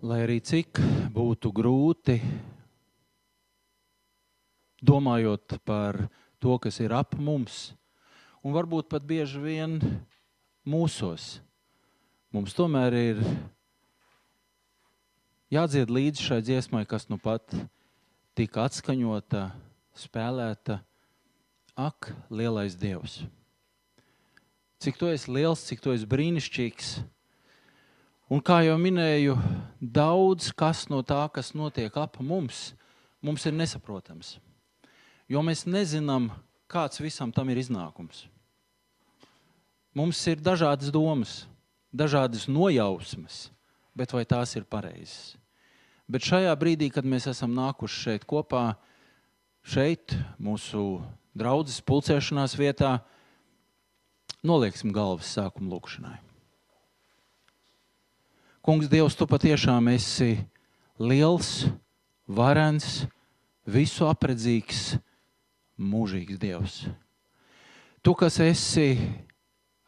Lai arī cik būtu grūti, domājot par to, kas ir ap mums, un varbūt pat bieži vien mūsos, mums tomēr ir jādzied līdzi šai dziesmai, kas nu pat tika atskaņota, spēlēta. Ak, lielais Dievs! Cik tu esi liels, cik tu esi brīnišķīgs! Un kā jau minēju, daudz kas no tā, kas notiek ap mums, mums ir nesaprotams. Jo mēs nezinām, kāds visam tam ir iznākums. Mums ir dažādas domas, dažādas nojausmas, bet vai tās ir pareizas? Bet šajā brīdī, kad mēs esam nākuši šeit kopā, šeit, mūsu draudzes pulcēšanās vietā, nolieksim galvas sākumu lūkšanai. Kungs, Dievs, tu patiešām esi liels, varens, visu apredzīgs, mūžīgs Dievs. Tu, kas esi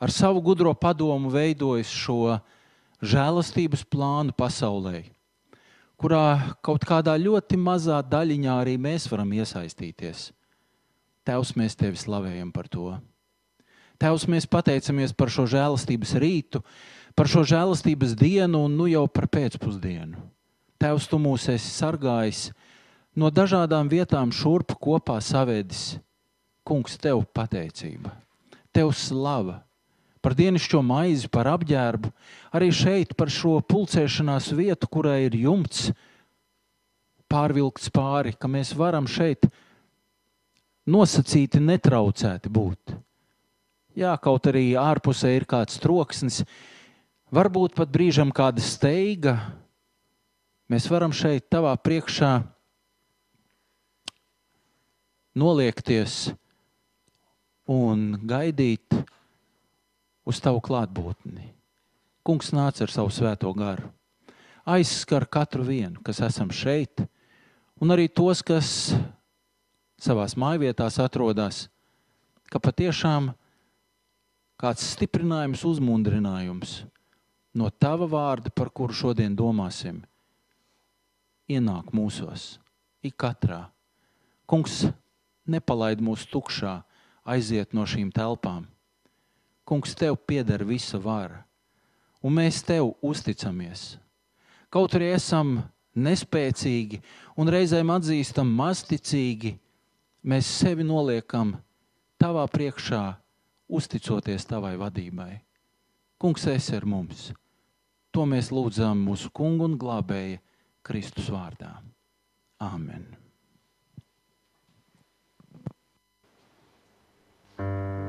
ar savu gudro padomu veidojis šo žēlastības plānu pasaulē, kurā kaut kādā ļoti mazā daļiņā arī mēs varam iesaistīties. Tevs, mēs tevi slavējam par to. Tevs, mēs pateicamies par šo žēlastības rītu, par šo žēlastības dienu un nu jau par pēcpusdienu. Tevs, tu mūs esi sargājis no dažādām vietām, šurp kopā savedis. Kungs, tev pateicība, tev slava par dienascho maizi, par apģērbu, arī šeit par šo pulcēšanās vietu, kurai ir jumts pārvilkts pāri, ka mēs varam šeit nosacīti netraucēti būt. Jā, kaut arī ārpusē ir kāds troksnis, varbūt pat brīžam kāda steiga, mēs varam šeit tavā priekšā noliekties un gaidīt uz tavu klātbūtni. Kungs nāca ar savu svēto garu. Aizskar katru vienu, kas esam šeit, un arī tos, kas savā mājvietās atrodas, ka patiešām kāds stiprinājums, uzmundrinājums no tava vārda, par kuru šodien domāsim, ienāk mūsos, ik katrā. Kungs, nepalaid mūs tukšā, aiziet no šīm telpām. Kungs, tev pieder visa vara, un mēs tev uzticamies. Kaut arī esam nespēcīgi un reizēm atzīstam mazticīgi, mēs sevi noliekam tavā priekšā, uzticoties tavai vadībai. Kungs, esi ar mums! To mēs lūdzam mūsu kungu un glābēja Kristus vārdā. Āmen! Pie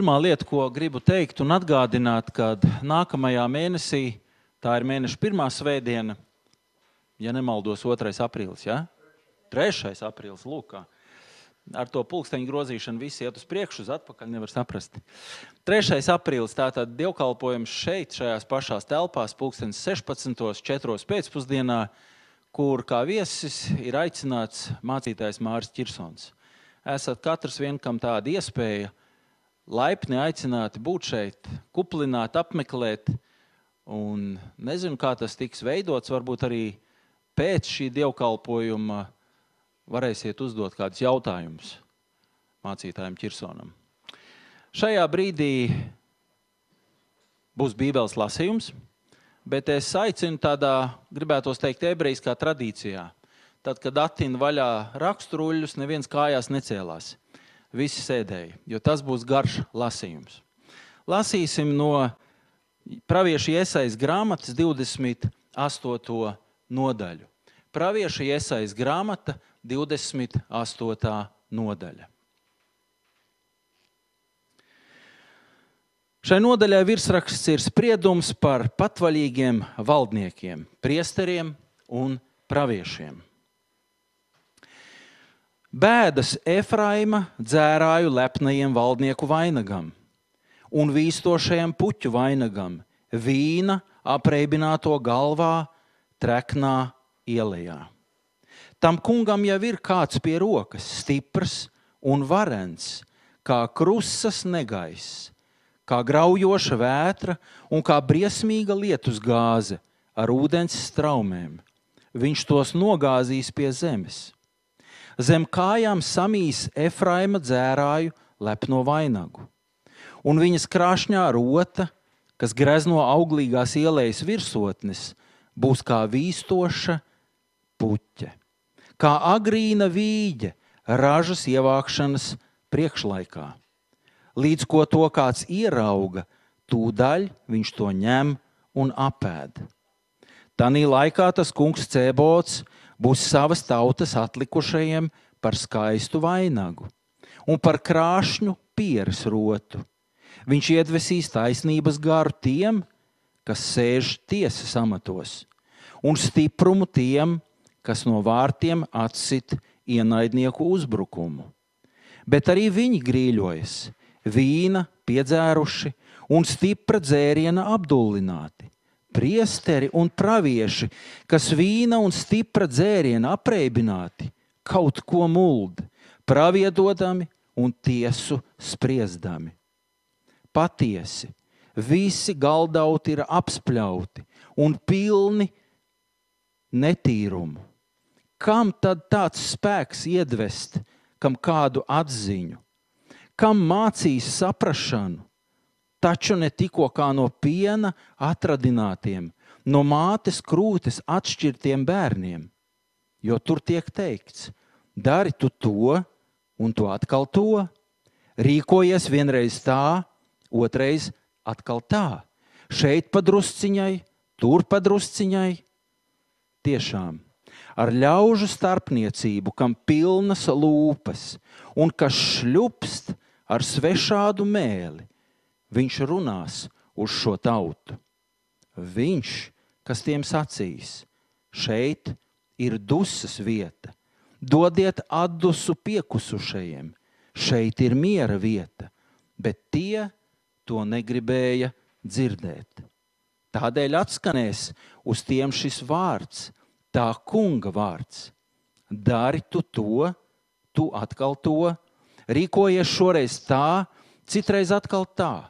Pirmā lieta, ko gribu teikt un atgādināt, kad nākamajā mēnesī, tā ir mēneša pirmā svētdiena, ja nemaldos, 2. aprīlis. Ja? 3. aprīlis, lūk, kā. ar to pulksteņu grozīšanu viss iet uz priekšu, uz atpakaļ nevar saprast. 3. aprīlis tātad dievkalpojums šeit, šajās pašās telpās, pulkstenis 16. 4. pēcpusdienā, kur kā viesis ir aicināts mācītājs Māris Kirsons. Esat katrs vien, kam tāda iespēja laipni aicināti būt šeit, kuplināt, apmeklēt. Un nezinu, kā tas tiks veidots. Varbūt arī pēc šī dievkalpojuma varēsiet uzdot kādus jautājumus mācītājiem Kirsonam. Šajā brīdī būs Bībeles lasījums, bet es aicinu tādā, gribētu teikt, ebrejiskā tradīcijā. Tad, kad atina vaļā raksturuļus, neviens kājās necēlās visi sēdēja, jo tas būs garš lasījums. Lasīsim no Pravieša iesaistas grāmatas 28. nodaļu. Pravieša iesaistas grāmata 28. nodaļa. Šai nodaļai virsraksts ir spriedums par patvaļīgiem valdniekiem, priesteriem un praviešiem. Bēdas Efraima dzērāju lepnajiem valdnieku vainagam un vīstošajam puķu vainagam, vīna apreibināto galvā, treknā ielā. Tam kungam jau ir kāds pie rokas, stiprs un varens, kā krusas negaiss, kā graujoša vētra un kā briesmīga lietus gāze ar ūdens straumēm. Viņš tos nogāzīs pie zemes Zem kājām samīs Efraima dzērāju lepno vainagu, un viņas krāšņā rota, kas grezno auglīgās ielas virsotnes, būs kā vīstoša puķe, kā agrīna vīģe ražas ievākšanas priekšlaikā. Līdz ko to kāds ierauga, tūdaļ viņš to ņem un apēd. Tanī laikā tas kungs Cēbots būs savas tautas atlikušajiem par skaistu vainagu un par krāšņu pieres rotu. Viņš iedvesīs taisnības garu tiem, kas sēž tiesas amatos, un stiprumu tiem, kas no vārtiem atsit ienaidnieku uzbrukumu. Bet arī viņi grīļojas, vīna piedzēruši un stipra dzēriena apdullināti priesteri un pravieši, kas vīna un stipra dzēriena apreibināti, kaut ko muld, praviedodami un tiesu spriedami. Patiesi, visi galdauti ir apspļauti un pilni netīrumu. Kam tad tāds spēks iedvest, kam kādu atziņu, kam mācīs saprašanu, taču ne tikko kā no piena atradinātiem, no mātes krūtes atšķirtiem bērniem. Jo tur tiek teikts, dari tu to, un tu atkal to. Rīkojies vienreiz tā, otrreiz atkal tā. Šeit padrusciņai, tur padrusciņai. Tiešām ar ļaužu starpniecību, kam pilnas lūpas un kas šļupst ar svešādu mēli, viņš runās uz šo tautu. Viņš, kas tiem sacīs, šeit ir dusmas vieta, dodiet atdusu piekusušajiem, šeit ir miera vieta, bet tie to negribēja dzirdēt. Tādēļ atskanēs uz tiem šis vārds, tā kunga vārds. Dari tu to, tu atkal to, rīkojies šoreiz tā, citreiz atkal tā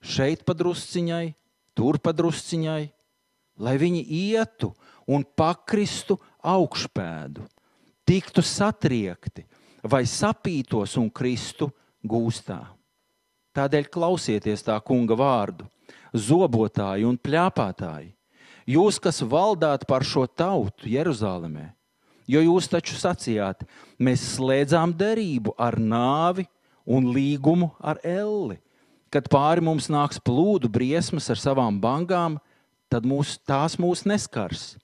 šeit padrusciņai, tur padrusciņai, lai viņi ietu un pakristu augšpēdu, tiktu satriekti vai sapītos un kristu gūstā. Tādēļ klausieties tā kunga vārdu, zobotāji un plāpātāji, jūs, kas valdāt par šo tautu Jeruzalemē, jo jūs taču sacījāt, mēs slēdzām derību ar nāvi un līgumu ar elli kad pāri mums nāks plūdu briesmas ar savām bangām, tad mūs, tās mūs neskars.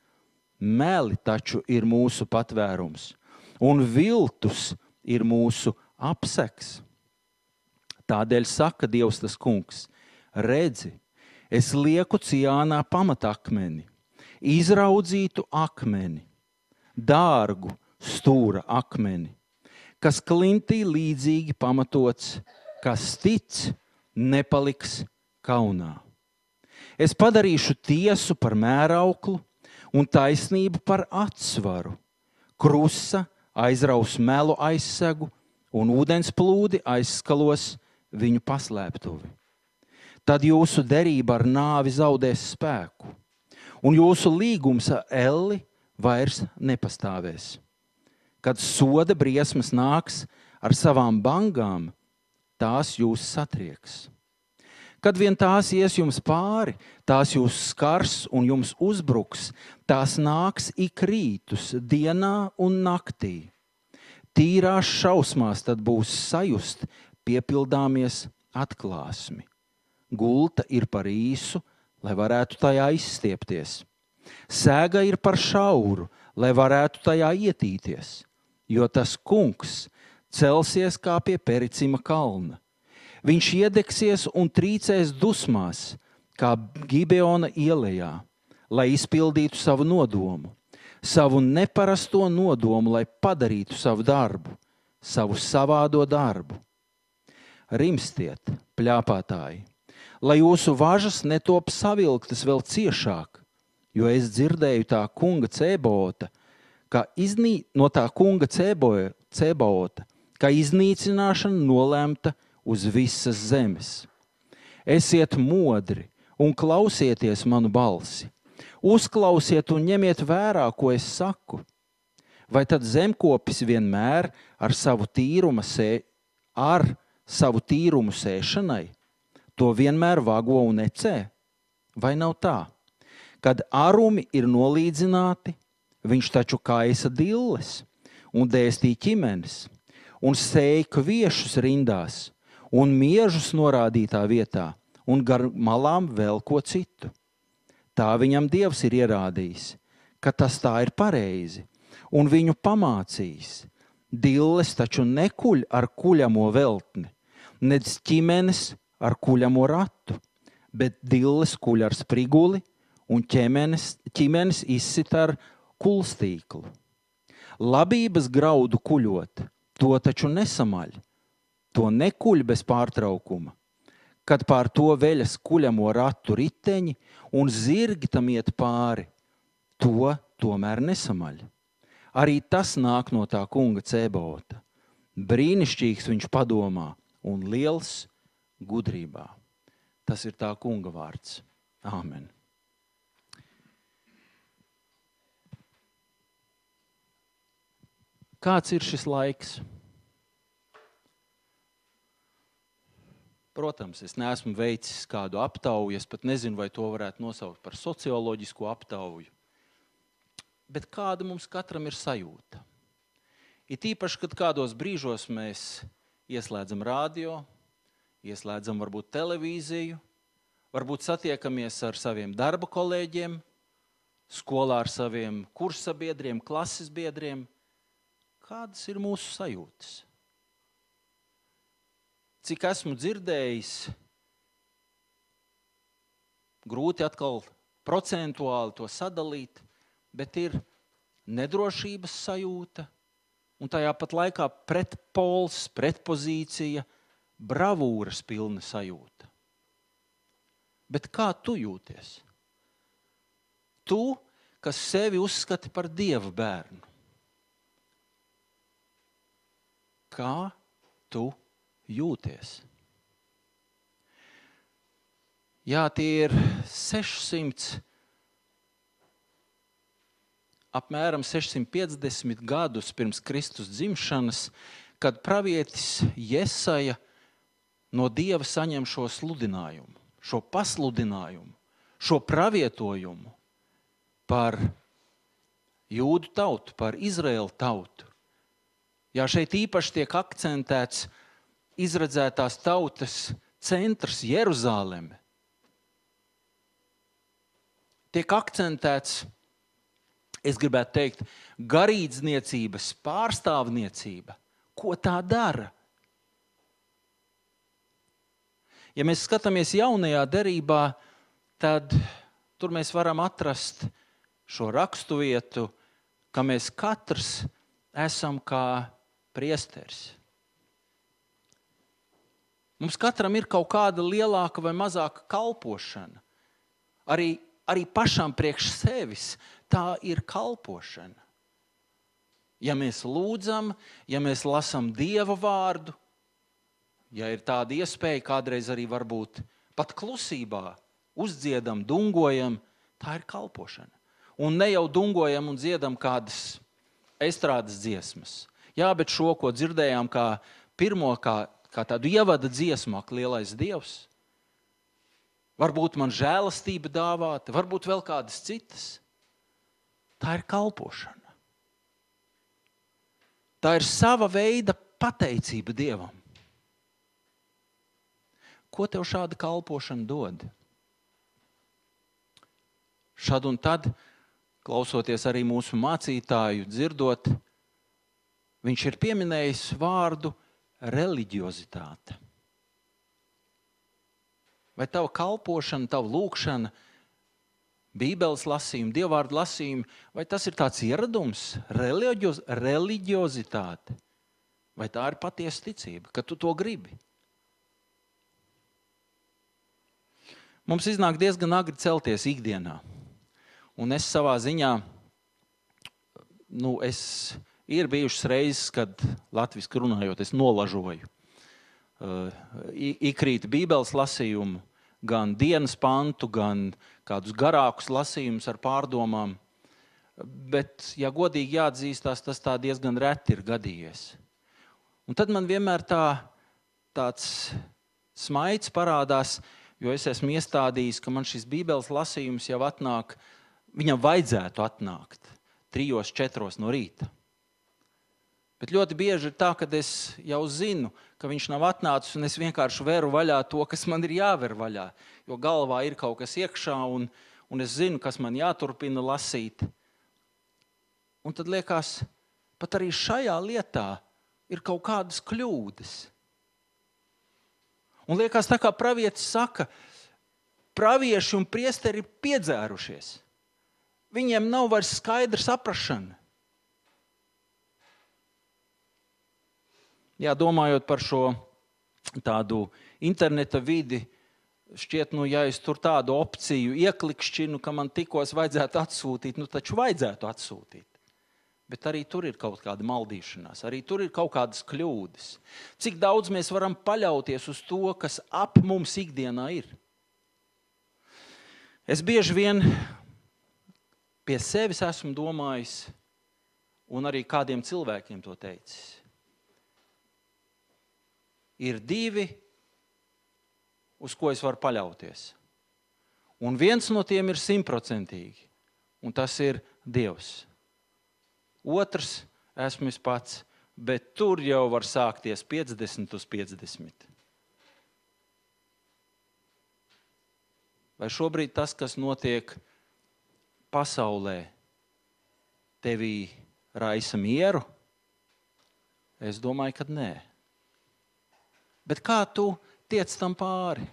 Meli taču ir mūsu patvērums, un viltus ir mūsu apseks. Tādēļ saka Dievs tas kungs: Redzi, es lieku ciānā pamatakmeni, izraudzītu akmeni, dārgu stūra akmeni, kas klintī līdzīgi pamatots, kas tic, nepaliks kaunā. Es padarīšu tiesu par mērauklu un taisnību par atsvaru. Krusa aizraus melu aizsegu un ūdens plūdi aizskalos viņu paslēptuvi. Tad jūsu derība ar nāvi zaudēs spēku, un jūsu līgums ar elli vairs nepastāvēs. Kad soda briesmas nāks ar savām bangām, tās jūs satrieks. Kad vien tās ies jums pāri, tās jūs skars un jums uzbruks, tās nāks ik rītus, dienā un naktī. Tīrās šausmās tad būs sajust, piepildāmies atklāsmi. Gulta ir par īsu, lai varētu tajā izstiepties. Sēga ir par šauru, lai varētu tajā ietīties, jo tas kungs celsies kā pie pericima kalna. Viņš iedegsies un trīcēs dusmās, kā Gibeona ielā, lai izpildītu savu nodomu, savu neparasto nodomu, lai padarītu savu darbu, savu savādo darbu. Rimstiet, plāpātāji, lai jūsu važas netop savilktas vēl ciešāk, jo es dzirdēju tā kunga cēbota, ka iznī, no tā kunga cēboja, cēbota, ka iznīcināšana nolēmta uz visas zemes. Esiet modri un klausieties manu balsi. Uzklausiet un ņemiet vērā, ko es saku. Vai tad zemkopis vienmēr ar savu tīrumu, sē, ar savu tīrumu sēšanai to vienmēr vago un necē? Vai nav tā? Kad arumi ir nolīdzināti, viņš taču kaisa dilles un dēstīja ķimenes un sēja kviešus rindās un miežus norādītā vietā un gar malām vēl ko citu. Tā viņam Dievs ir ierādījis, ka tas tā ir pareizi, un viņu pamācījis. Dilles taču nekuļ ar kuļamo veltni, nedz ķimenes ar kuļamo ratu, bet dilles kuļ ar spriguli un ķemenes, ķimenes izsit ar kulstīklu. Labības graudu kuļot, to taču nesamaļ, to nekuļ bez pārtraukuma kad pār to veļas kuļamo ratu riteņi un zirgi tam iet pāri, to tomēr nesamaļ. Arī tas nāk no tā kunga cēbota. Brīnišķīgs viņš padomā un liels gudrībā. Tas ir tā kunga vārds. Āmen. Kāds ir šis laiks? Protams, es neesmu veicis kādu aptauju, es pat nezinu, vai to varētu nosaukt par socioloģisku aptauju. Bet kāda mums katram ir sajūta? It īpaši, kad kādos brīžos mēs ieslēdzam radio, ieslēdzam varbūt televīziju, varbūt satiekamies ar saviem darba kolēģiem, skolā ar saviem kursabiedriem, klases biedriem. Kādas ir mūsu sajūtas? cik esmu dzirdējis, grūti atkal procentuāli to sadalīt, bet ir nedrošības sajūta un tajā pat laikā pretpols, pretpozīcija, bravūras pilna sajūta. Bet kā tu jūties? Tu, kas sevi uzskati par dievu bērnu. Kā tu jūties? Jā, tie ir 600, apmēram 650 gadus pirms Kristus dzimšanas, kad pravietis Jesaja no Dieva saņem šo sludinājumu, šo pasludinājumu, šo pravietojumu par jūdu tautu, par Izraēlu tautu. Jā, šeit īpaši tiek akcentēts izredzētās tautas centrs, Jeruzaleme, tiek akcentēts, es gribētu teikt, garīdzniecības pārstāvniecība, ko tā dara. Ja mēs skatāmies jaunajā derībā, tad tur mēs varam atrast šo raksturvietu, ka mēs katrs esam kā priesteris. Mums katram ir kaut kāda lielāka vai mazāka kalpošana. Arī, arī pašam priekš sevis tā ir kalpošana. Ja mēs lūdzam, ja mēs lasām Dieva vārdu, ja ir tāda iespēja, kādreiz arī varbūt pat klusībā uzdziedam, dungojam, tā ir kalpošana. Un ne jau dungojam un dziedam kādas estrādes dziesmas. Jā, bet šo, ko dzirdējām, kā pirmo, kā, kā tādu ievada dziesmu, lielais dievs. Varbūt man žēlastība dāvāta, varbūt vēl kādas citas. Tā ir kalpošana. Tā ir sava veida pateicība Dievam. Ko tev šāda kalpošana dod? Šad un tad, klausoties arī mūsu mācītāju, dzirdot, viņš ir pieminējis vārdu reliģiozitāte. Vai tava kalpošana, tava lūkšana, Bībeles lasījuma, dievvvārdu lasījuma, vai tas ir tāds ieradums, reliģioz, reliģiozitāte, vai tā ir patiesa ticība, ka tu to gribi? Mums iznāk diezgan agri celties ikdienā. Un es savā ziņā, nu, es ir bijušas reizes, kad latviešu runājot, es nolažoju. Uh, ikrīt Bībeles lasījumu, gan dienas pantu, gan kādus garākus lasījumus ar pārdomām. Bet, ja godīgi jāatzīstās, tas tā diezgan reti ir gadījies. Un tad man vienmēr tā, tāds smaids parādās, jo es esmu iestādījis, ka man šis Bībeles lasījums jau atnāk, viņam vajadzētu atnākt trijos, četros no rīta. Bet ļoti bieži ir tā, ka es jau zinu, ka viņš nav atnācis, un es vienkārši veru vaļā to, kas man ir jāver vaļā. Jo galvā ir kaut kas iekšā, un, un es zinu, kas man jāturpina lasīt. Un tad liekas, pat arī šajā lietā ir kaut kādas kļūdas. Un liekas, tā kā pravietis saka, pravieši un priesteri ir piedzērušies. Viņiem nav vairs skaidra saprāšana. Jā, domājot par šo tādu interneta vidi, šķiet, nu, ja es tur tādu opciju ieklikšķinu, ka man tikos vajadzētu atsūtīt, nu taču vajadzētu atsūtīt. Bet arī tur ir kaut kāda maldīšanās, arī tur ir kaut kādas kļūdas. Cik daudz mēs varam paļauties uz to, kas ap mums ikdienā ir? Es bieži vien pie sevis esmu domājis, un arī kādiem cilvēkiem to teicis. Ir divi, uz ko es varu paļauties. Un viens no tiem ir simtprocentīgi, un tas ir Dievs otrs esmu es pats, bet tur jau var sākties 50 uz 50. Vai šobrīd tas, kas notiek pasaulē, tevī raisa mieru? Es domāju, ka nē. Bet kā tu tiec tam pāri?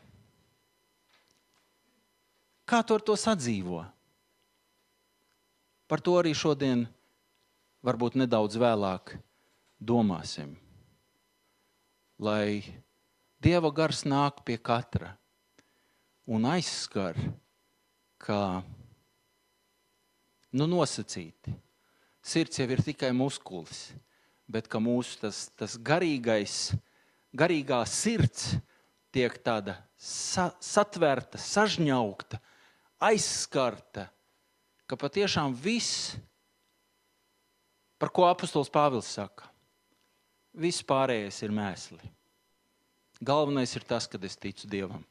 Kā tu ar to sadzīvo? Par to arī šodien varbūt nedaudz vēlāk domāsim. Lai Dieva gars nāk pie katra un aizskar, kā nu, nosacīti. Sirds jau ir tikai muskulis, bet mūsu tas, tas garīgais, garīgā sirds tiek tāda sa, satvērta, sažņaukta, aizskarta, ka patiešām viss Par ko apustulis Pāvils saka? Viss pārējais ir mēsli. Galvenais ir tas, ka es ticu Dievam.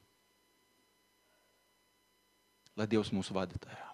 Lai Dievs mūs vada tajā.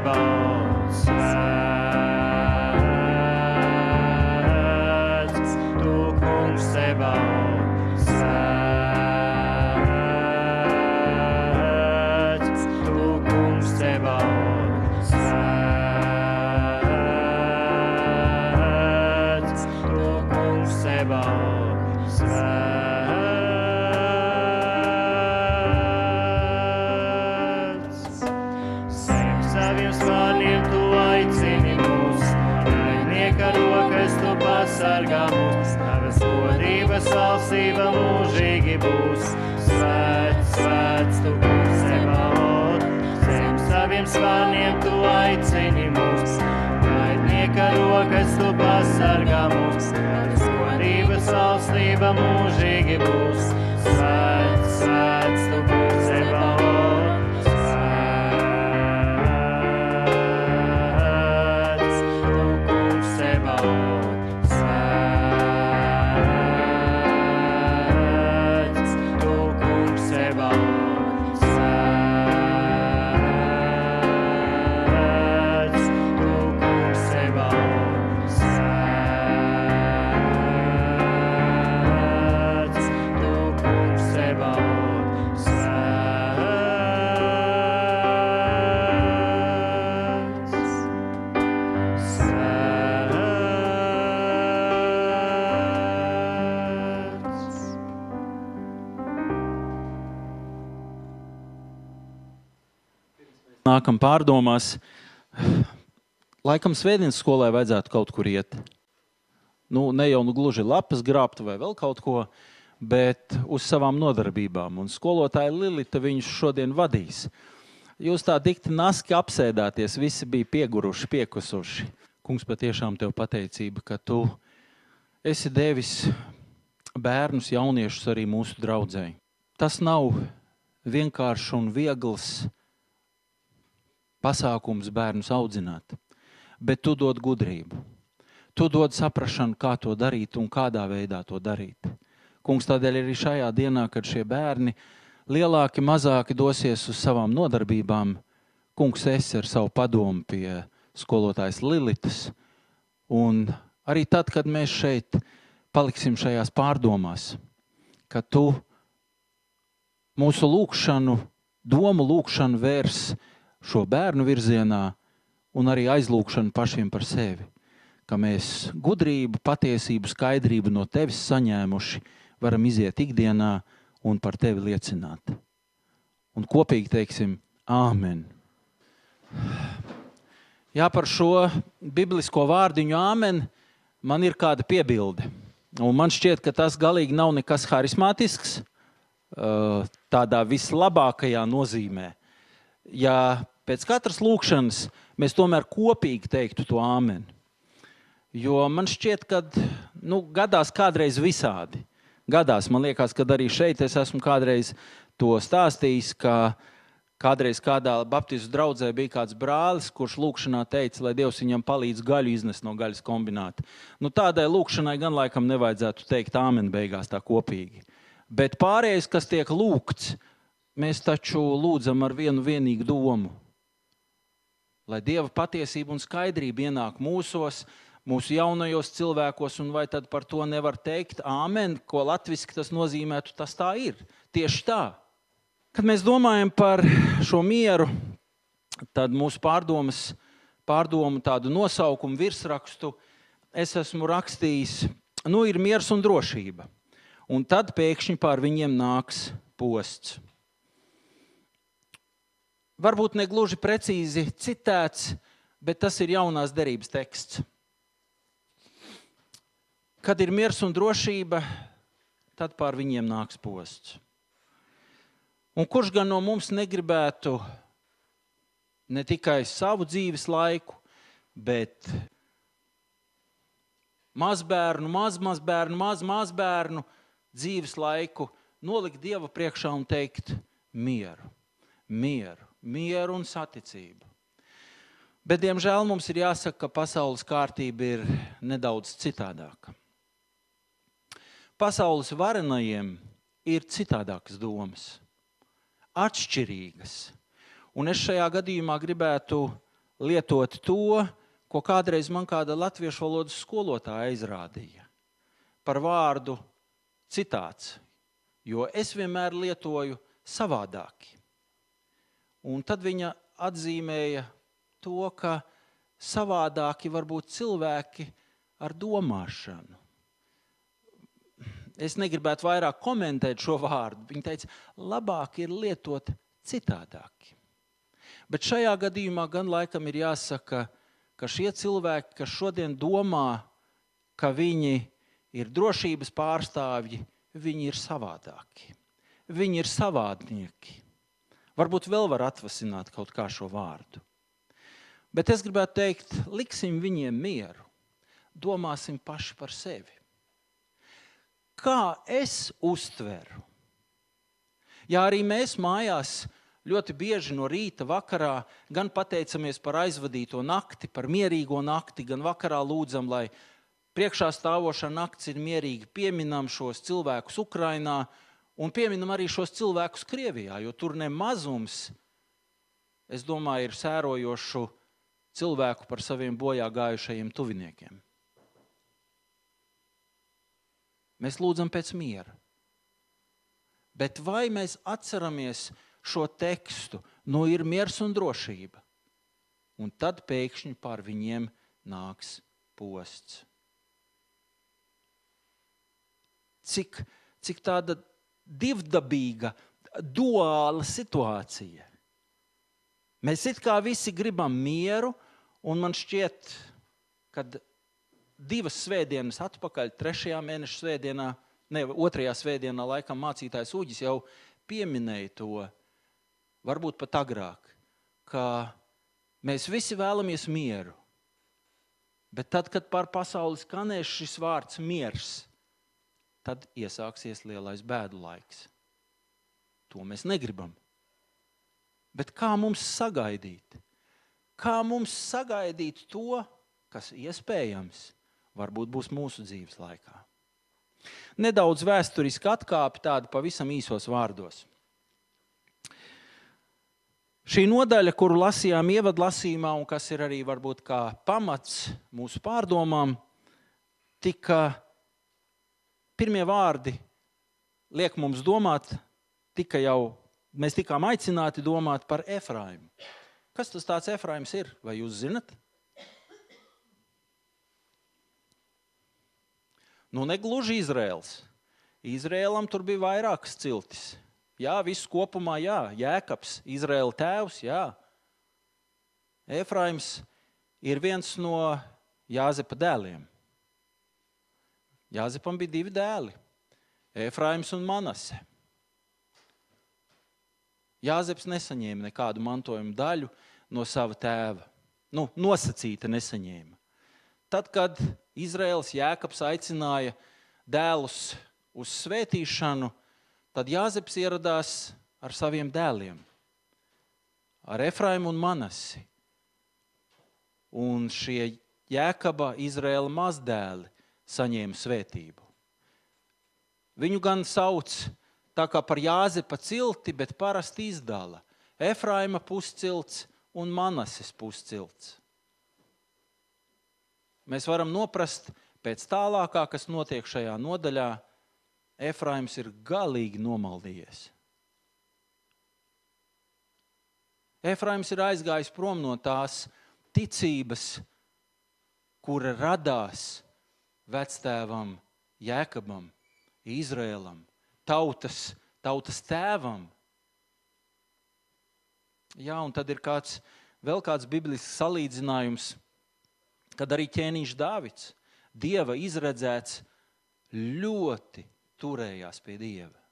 Kungs, Nākam pārdomās. Laikam svētdienas skolai vajadzētu kaut kur iet. Nu, ne jau nu gluži lapas grābt vai vēl kaut ko, bet uz savām nodarbībām. Un skolotāja Lilita viņus šodien vadīs. Jūs tā dikti naski apsēdāties, visi bija pieguruši, piekusuši. Kungs, patiešām tev pateicība, ka tu esi devis bērnus, jauniešus arī mūsu draudzēji. Tas nav vienkāršs un viegls pasākums bērnus audzināt, bet tu dod gudrību. Tu dod saprāšanu, kā to darīt un kādā veidā to darīt. Kungs, tādēļ arī šajā dienā, kad šie bērni lielāki, mazāki dosies uz savām nodarbībām, Kungs, es ar savu padomu pie skolotājas Lilitas. Un arī tad, kad mēs šeit paliksim šajās pārdomās, ka tu mūsu lūgšanu, domu lūgšanu vērs šo bērnu virzienā un arī aizlūgšanu pašiem par sevi. Ka mēs gudrību, patiesību, skaidrību no tevis saņēmuši, varam iziet ikdienā un par tevi liecināt. Un kopīgi teiksim, Āmen. Jā, par šo biblisko vārdiņu Āmen man ir kāda piebilde. Un man šķiet, ka tas galīgi nav nekas harizmātisks, tādā vislabākajā nozīmē. Ja pēc katras lūkšanas mēs tomēr kopīgi teiktu to āmeni. Jo man šķiet, ka nu, gadās kādreiz visādi. Gadās, man liekas, ka arī šeit es esmu kādreiz to stāstījis, ka kādreiz kādā Baptistu draudzē bija kāds brālis, kurš lūkšanā teica, lai Dievs viņam palīdz gaļu iznest no gaļas kombināta. Nu, tādai lūkšanai gan laikam nevajadzētu teikt āmeni beigās tā kopīgi. Bet pārējais, kas tiek lūgts, mēs taču lūdzam ar vienu vienīgu domu. Lai Dieva patiesība un skaidrība ienāk mūsos, mūsu jaunajos cilvēkos, un vai tad par to nevar teikt āmen, ko latviešu tas nozīmētu, tas tā ir. Tieši tā. Kad mēs domājam par šo mieru, tad mūsu pārdomas, pārdomu tādu nosaukumu virsrakstu es esmu rakstījis, nu ir miers un drošība. Un tad pēkšņi pār viņiem nāks posts varbūt ne gluži precīzi citēts, bet tas ir jaunās derības teksts. Kad ir miers un drošība, tad pār viņiem nāks posts. Un kurš gan no mums negribētu ne tikai savu dzīves laiku, bet mazbērnu, mazmazbērnu, mazmazbērnu dzīves laiku nolikt Dieva priekšā un teikt mieru, mieru mieru un saticību. Bet, diemžēl, mums ir jāsaka, ka pasaules kārtība ir nedaudz citādāka. Pasaules varenajiem ir citādākas domas, atšķirīgas. Un es šajā gadījumā gribētu lietot to, ko kādreiz man kāda latviešu valodas skolotāja izrādīja par vārdu citāts, jo es vienmēr lietoju savādāki. Un tad viņa atzīmēja to, ka savādāki var būt cilvēki ar domāšanu. Es negribētu vairāk komentēt šo vārdu. Viņa teica, labāk ir lietot citādāk. Bet šajā gadījumā gan laikam ir jāsaka, ka šie cilvēki, kas šodien domā, ka viņi ir drošības pārstāvji, viņi ir savādāki. Viņi ir savādnieki. Varbūt vēl var atvasināt kaut kā šo vārdu. Bet es gribētu teikt, liksim viņiem mieru, domāsim paši par sevi. Kā es uztveru? Ja arī mēs mājās ļoti bieži no rīta, vakarā gan pateicamies par aizvadīto nakti, par mierīgo nakti, gan vakarā lūdzam, lai priekšā stāvošā naktis ir mierīgi, pieminam šos cilvēkus Ukrajinā, Un pieminam arī šos cilvēkus Krievijā, jo tur nemazums, es domāju, ir sērojošu cilvēku par saviem bojā gājušajiem tuviniekiem. Mēs lūdzam pēc miera. Bet vai mēs atceramies šo tekstu, nu ir miers un drošība, un tad pēkšņi pār viņiem nāks posts? Cik, cik tāda divdabīga, duāla situācija. Mēs it kā visi gribam mieru, un man šķiet, ka divas svētdienas atpakaļ, trešajā mēneša svētdienā, ne otrajā svētdienā, laikam mācītājs Uģis jau pieminēja to, varbūt pat agrāk, ka mēs visi vēlamies mieru. Bet tad, kad pār pasauli skanēs šis vārds miers, tad iesāksies lielais bēdu laiks. To mēs negribam. Bet kā mums sagaidīt? Kā mums sagaidīt to, kas iespējams varbūt būs mūsu dzīves laikā? Nedaudz vēsturiski atkāpi tādu pavisam īsos vārdos. Šī nodaļa, kuru lasījām ievadlasījumā, un kas ir arī varbūt kā pamats mūsu pārdomām, tika pirmie vārdi liek mums domāt, tika jau, mēs tikām aicināti domāt par Efraimu. Kas tas tāds Efraims ir? Vai jūs zinat? Nu, ne gluži Izraels. Izrēlam tur bija vairākas ciltis. Jā, viss kopumā, jā, Jēkabs, Izraēla tēvs, jā. Efraims ir viens no Jāzepa dēliem. Jāzepam bija divi dēli - Efraims un Manase. Jāzeps nesaņēma nekādu mantojuma daļu no sava tēva. Nu, nosacīta nesaņēma. Tad, kad Izraels Jēkabs aicināja dēlus uz svētīšanu, tad Jāzeps ieradās ar saviem dēliem, ar Efraimu un Manasi. Un šie Jēkaba Izraēla mazdēli saņēma svētību. Viņu gan sauc par Jāzepa cilti, bet parasti izdala Efraima puscilts un Manases puscilts. Mēs varam noprast pēc tālākā, kas notiek šajā nodaļā, Efraims ir galīgi nomaldījies. Efraims ir aizgājis prom no tās ticības, kura radās vectēvam Jēkabam, Izrēlam, tautas, tautas tēvam. Jā, un tad ir kāds, vēl kāds biblisks salīdzinājums, kad arī ķēniņš Dāvids, Dieva izredzēts, ļoti turējās pie Dieva.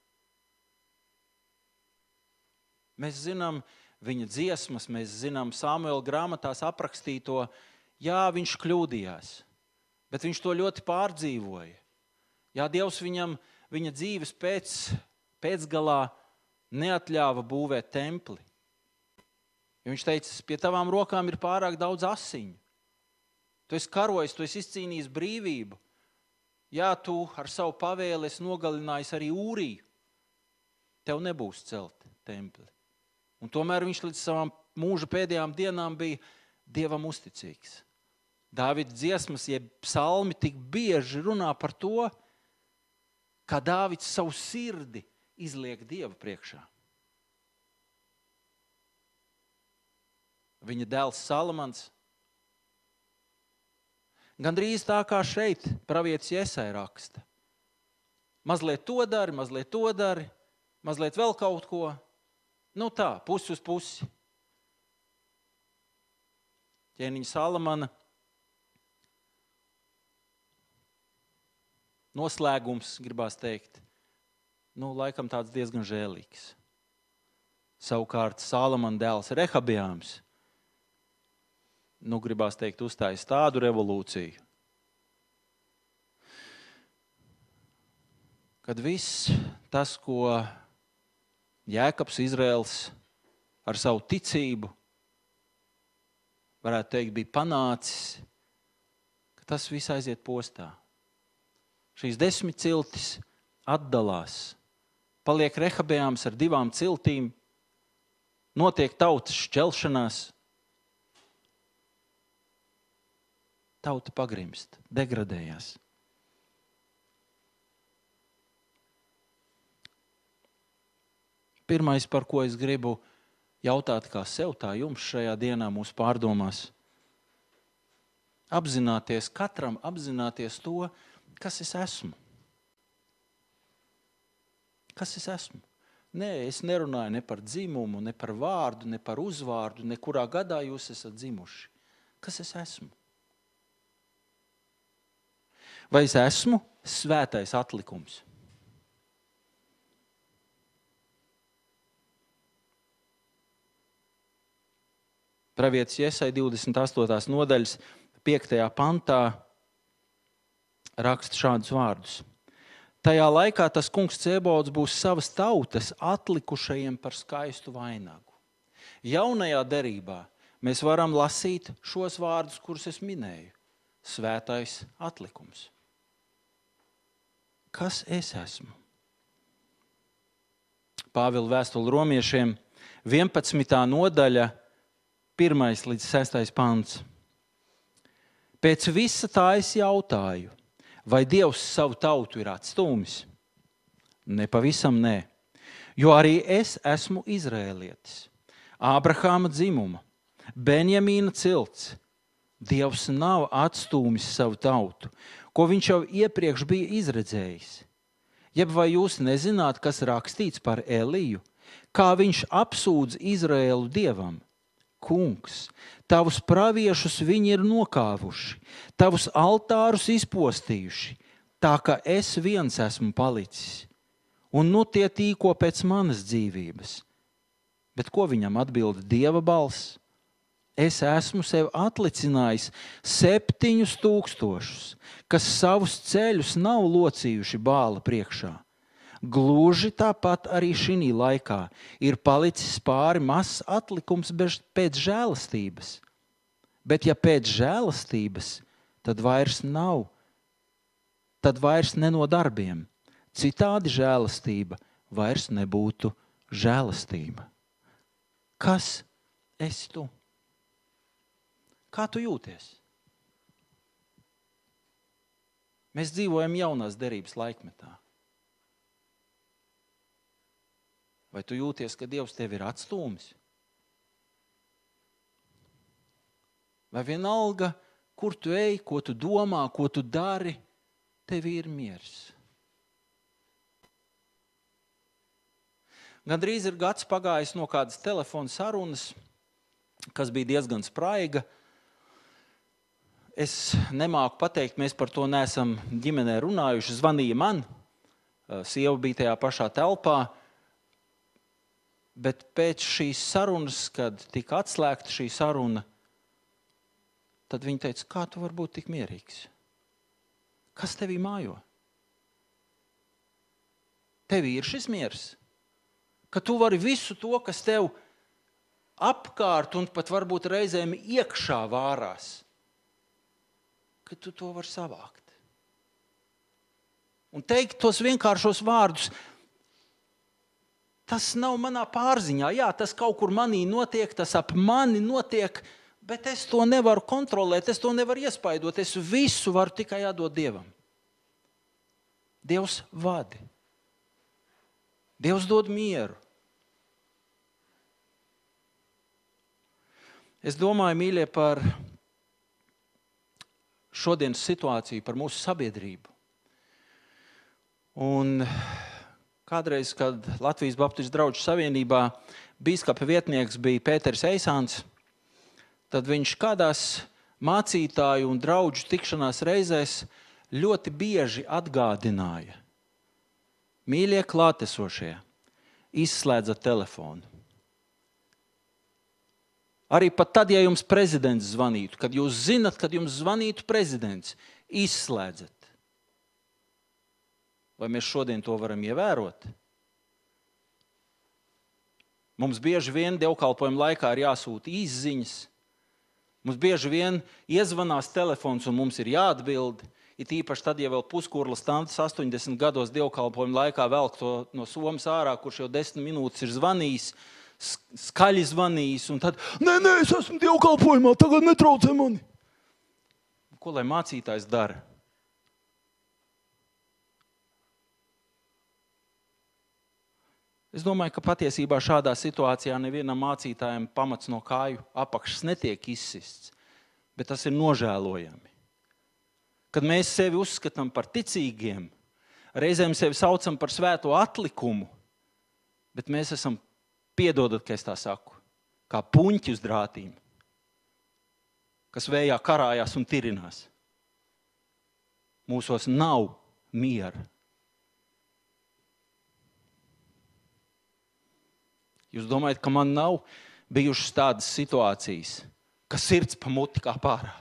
Mēs zinām viņa dziesmas, mēs zinām Samuela grāmatās aprakstīto, jā, viņš kļūdījās bet viņš to ļoti pārdzīvoja. Jā, Dievs viņam viņa dzīves pēc, pēcgalā neatļāva būvēt templi. Jo viņš teica, pie tavām rokām ir pārāk daudz asiņu. Tu esi karojis, tu esi izcīnījis brīvību. Jā, tu ar savu pavēli esi nogalinājis arī Ūriju. Tev nebūs celt templi. Un tomēr viņš līdz savām mūža pēdējām dienām bija Dievam uzticīgs. Dāvida dziesmas, jeb psalmi, tik bieži runā par to, kā Dāvids savu sirdi izliek Dieva priekšā. Viņa dēls Salamans. Gan drīz tā kā šeit, pravietis Iesai raksta. Mazliet to dari, mazliet to dari, mazliet vēl kaut ko. Nu tā, pusi uz pusi. Ķēniņa Salamana noslēgums, gribās teikt, nu, laikam tāds diezgan žēlīgs. Savukārt Salamana dēls Rehabijāms, nu, gribās teikt, uzstājas tādu revolūciju, kad viss tas, ko Jēkabs Izraels ar savu ticību, varētu teikt, bija panācis, tas viss aiziet postā šīs desmit ciltis atdalās. Paliek rehabējāms ar divām ciltīm, notiek tautas šķelšanās. Tauta pagrimst, degradējās. Pirmais, par ko es gribu jautāt, kā sev, tā jums šajā dienā, mūsu pārdomās, apzināties, katram apzināties to, kas es esmu. Kas es esmu? Nē, es nerunāju ne par dzimumu, ne par vārdu, ne par uzvārdu, ne kurā gadā jūs esat dzimuši. Kas es esmu? Vai es esmu svētais atlikums? Pravietis Iesai 28. nodaļas 5. pantā raksta šādus vārdus. Tajā laikā tas kungs Cēbods būs savas tautas atlikušajiem par skaistu vainagu. Jaunajā derībā mēs varam lasīt šos vārdus, kurus es minēju. Svētais atlikums. Kas es esmu? Pāvila vēstule romiešiem 11. nodaļa, 1 līdz 6. pants. Pēc visa tā es jautāju vai Dievs savu tautu ir atstūmis? Nepavisam nē. Jo arī es esmu izrēlietis, Ābrahāma dzimuma, Benjamīna cilts. Dievs nav atstūmis savu tautu, ko viņš jau iepriekš bija izredzējis. Jeb vai jūs nezināt, kas rakstīts par Eliju, kā viņš apsūdz Izraēlu dievam? Kungs, tavus praviešus viņi ir nokāvuši, tavus altārus izpostījuši, tā ka es viens esmu palicis, un nu tie tīko pēc manas dzīvības. Bet ko viņam atbild Dieva balss? Es esmu sev atlicinājis septiņus tūkstošus, kas savus ceļus nav locījuši bāla priekšā Gluži tāpat arī šī laikā ir palicis pāri mazs atlikums pēc žēlastības. Bet, ja pēc žēlastības, tad vairs nav, tad vairs ne no darbiem. Citādi žēlastība vairs nebūtu žēlastība. Kas esi tu? Kā tu jūties? Mēs dzīvojam jaunās derības laikmetā. Vai tu jūties, ka Dievs tevi ir atstūmis? Vai vienalga, kur tu ej, ko tu domā, ko tu dari, tev ir miers. Gan drīz ir gads pagājis no kādas telefona sarunas, kas bija diezgan spraiga. Es nemāku pateikt, mēs par to neesam ģimenē runājuši. Zvanīja man, sieva bija tajā pašā telpā. Bet pēc šīs sarunas, kad tika atslēgta šī saruna, tad viņa teica, kā tu vari būt tik mierīgs? Kas tevī mājo? Tevī ir šis miers, ka tu vari visu to, kas tev apkārt un pat varbūt reizēm iekšā vārās, ka tu to vari savākt. Un teikt tos vienkāršos vārdus, tas nav manā pārziņā. Jā, tas kaut kur manī notiek, tas ap mani notiek, bet es to nevaru kontrolēt, es to nevaru iespaidot. Es visu varu tikai atdot Dievam. Dievs vada. Dievs dod mieru. Es domāju, mīļie, par šodienas situāciju, par mūsu sabiedrību. Un kādreiz, kad Latvijas Baptistu draugu savienībā biskupa vietnieks bija Pēters Eisāns, tad viņš kādās mācītāju un draugu tikšanās reizēs ļoti bieži atgādināja: Mīļie klātesošie, izslēdzat telefonu. Arī tad, ja jums prezidents zvanītu, kad jūs zinat, kad jums zvanītu prezidents, izslēdzat. Vai mēs šodien to varam ievērot? Mums bieži vien dievkalpojuma laikā ir jāsūta izziņas. Mums bieži vien iezvanās telefons un mums ir jāatbild. It īpaši tad, ja vēl puskurla stāsts 80 gados dievkalpojuma laikā velk to no somas ārā, kurš jau 10 minūtes ir zvanījis, skaļi zvanījis, un tad, nē, nē, es esmu dievkalpojumā, tagad netraucē mani. Ko lai mācītājs dara? Es domāju, ka patiesībā šādā situācijā nevienam mācītājam pamats no kāju apakšas netiek izsists, bet tas ir nožēlojami. Kad mēs sevi uzskatām par ticīgiem, reizēm sevi saucam par svēto atlikumu, bet mēs esam Piedodat, ka es tā saku, kā puņķi uz drātīm, kas vējā karājās un tirinās. Mūsos nav miera. Jūs domājat, ka man nav bijušas tādas situācijas, ka sirds pa muti kā pārā.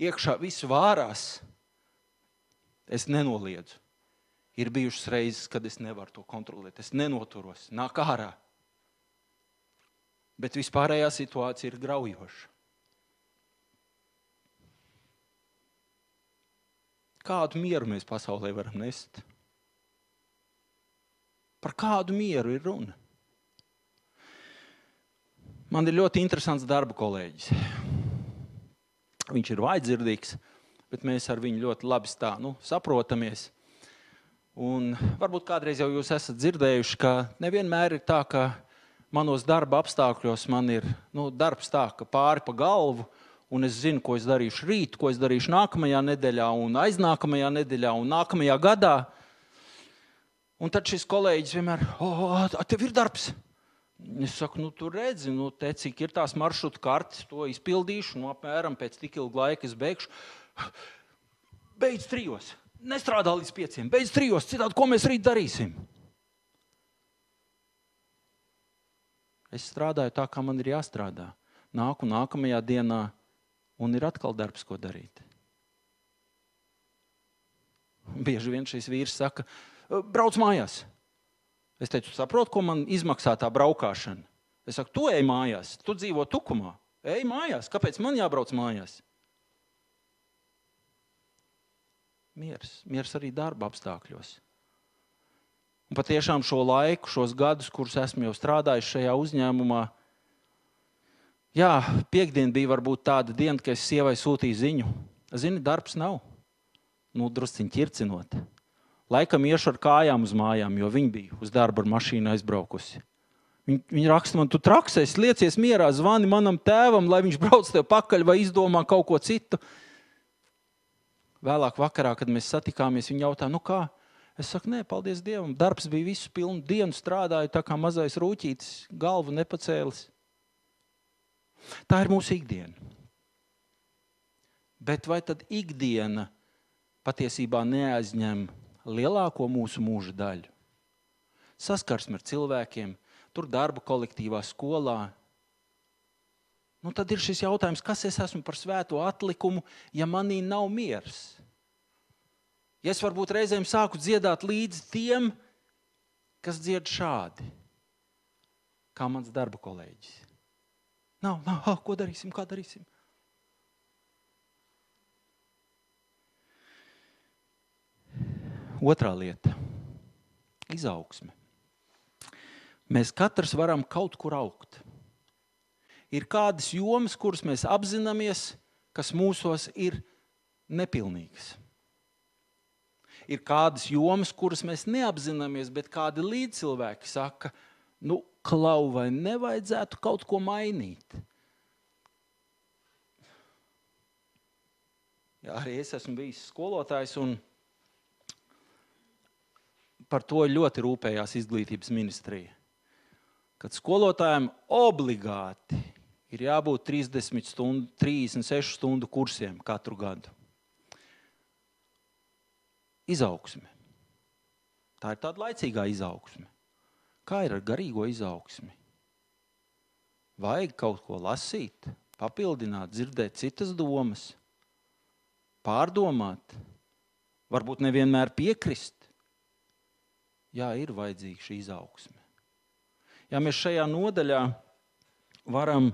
Iekšā viss vārās, es nenoliedzu. Ir bijušas reizes, kad es nevaru to kontrolēt. Es nenoturos, nāk ārā. Bet vispārējā situācija ir graujoša. Kādu mieru mēs pasaulē varam nest? Par kādu mieru ir runa? Man ir ļoti interesants darba kolēģis. Viņš ir vaidzirdīgs, bet mēs ar viņu ļoti labi stā, nu, saprotamies. Un varbūt kādreiz jau jūs esat dzirdējuši, ka nevienmēr ir tā, ka manos darba apstākļos man ir nu, darbs tā, ka pāri pa galvu, un es zinu, ko es darīšu rīt, ko es darīšu nākamajā nedēļā, un aiznākamajā nedēļā, un nākamajā gadā. Un tad šis kolēģis vienmēr, oh, tev ir darbs. Es saku, nu, tur redzi, nu, te, cik ir tās maršrutu kartes, to izpildīšu, nu, apmēram pēc tik ilga laika es beigšu. Beidz trijos nestrādā līdz pieciem, beidz trijos, citādi ko mēs rīt darīsim? Es strādāju tā, kā man ir jāstrādā. Nāku nākamajā dienā, un ir atkal darbs, ko darīt. Bieži vien šis vīrs saka, brauc mājās. Es teicu, saproti, ko man izmaksā tā braukšana. Es saku, tu ej mājās, tu dzīvo tukumā. Ej mājās, kāpēc man jābrauc mājās? miers. Miers arī darba apstākļos. Un patiešām šo laiku, šos gadus, kurus esmu jau strādājis šajā uzņēmumā, Jā, piekdiena bija varbūt tāda diena, kad es sievai sūtīju ziņu. Zini, darbs nav. Nu, drusciņi ķircinot. Laikam iešu ar kājām uz mājām, jo viņa bija uz darbu ar mašīnu aizbraukusi. Viņa, viņa raksta man, tu traksēs, liecies mierā, zvani manam tēvam, lai viņš brauc tev pakaļ vai izdomā kaut ko citu. Vēlāk vakarā, kad mēs satikāmies, viņa jautā, nu kā? Es saku, nē, paldies Dievam. Darbs bija visu pilnu dienu, strādāju tā kā mazais rūtītis, galvu nepacēlis. Tā ir mūsu ikdiena. Bet vai tad ikdiena patiesībā neaizņem lielāko mūsu mūža daļu? Saskarsme ar cilvēkiem, tur darba kolektīvā, skolā. Nu, tad ir šis jautājums, kas es esmu par svēto atlikumu, ja manī nav miers? Ja es varbūt reizēm sāku dziedāt līdzi tiem, kas dzied šādi, kā mans darba kolēģis. Nav, nav, oh, ko darīsim, kā darīsim. Otra lieta - izaugsme. Mēs katrs varam kaut kur augt. Ir kādas jomas, kuras mēs apzināmies, kas mūsos ir nepilnīgas. Ir kādas jomas, kuras mēs neapzināmies, bet kādi līdzcilvēki saka, nu, klau, vai nevajadzētu kaut ko mainīt. Jā, arī es esmu bijis skolotājs, un par to ļoti rūpējās izglītības ministrija. Kad skolotājiem obligāti ir jābūt 30 stundu, 36 stundu kursiem katru gadu. Izaugsme. Tā ir tāda laicīgā izaugsme. Kā ir ar garīgo izaugsmi? Vajag kaut ko lasīt, papildināt, dzirdēt citas domas, pārdomāt, varbūt nevienmēr piekrist. Jā, ir vajadzīga šī izaugsme. Ja mēs šajā nodaļā varam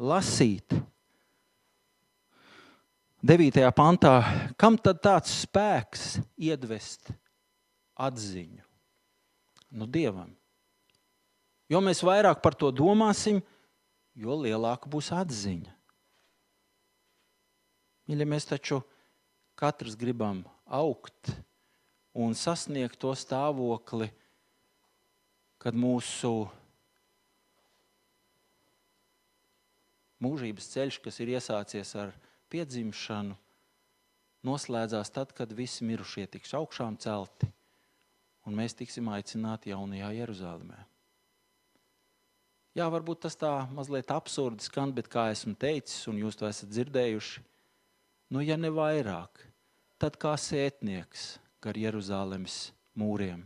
lasīt, 9. pantā, kam tad tāds spēks iedvest atziņu? Nu, Dievam. Jo mēs vairāk par to domāsim, jo lielāka būs atziņa. Ja mēs taču katrs gribam augt un sasniegt to stāvokli, kad mūsu mūžības ceļš, kas ir iesācies ar piedzimšanu, noslēdzās tad, kad visi mirušie tiks augšām celti, un mēs tiksim aicināti jaunajā Jeruzalemē. Jā, varbūt tas tā mazliet absurdi skan, bet kā esmu teicis, un jūs to esat dzirdējuši, nu, ja ne vairāk, tad kā sētnieks gar Jeruzalemes mūriem.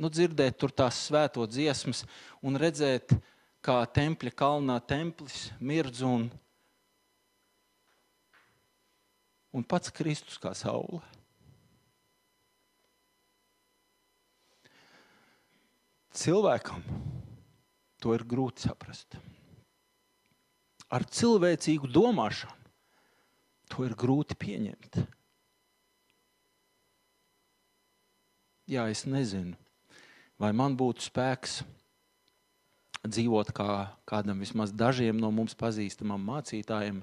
Nu, dzirdēt tur tās svēto dziesmas un redzēt, kā tempļa kalnā templis mirdz un, un pats Kristus kā saule. Cilvēkam to ir grūti saprast. Ar cilvēcīgu domāšanu to ir grūti pieņemt. Jā, es nezinu, vai man būtu spēks dzīvot kā kādam vismaz dažiem no mums pazīstamam mācītājiem,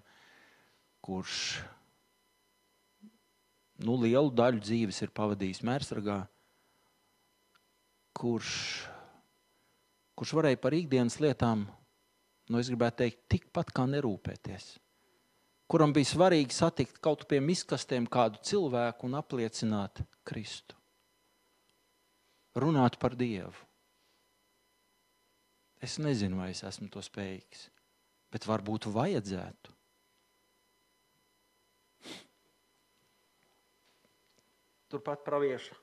kurš nu, lielu daļu dzīves ir pavadījis mērsragā, kurš kurš varēja par ikdienas lietām, nu, es gribētu teikt, tikpat kā nerūpēties. Kuram bija svarīgi satikt kaut pie miskastēm kādu cilvēku un apliecināt Kristu. Runāt par Dievu. Es nezinu, vai es esmu to spējīgs, bet varbūt vajadzētu. Turpat pravieša.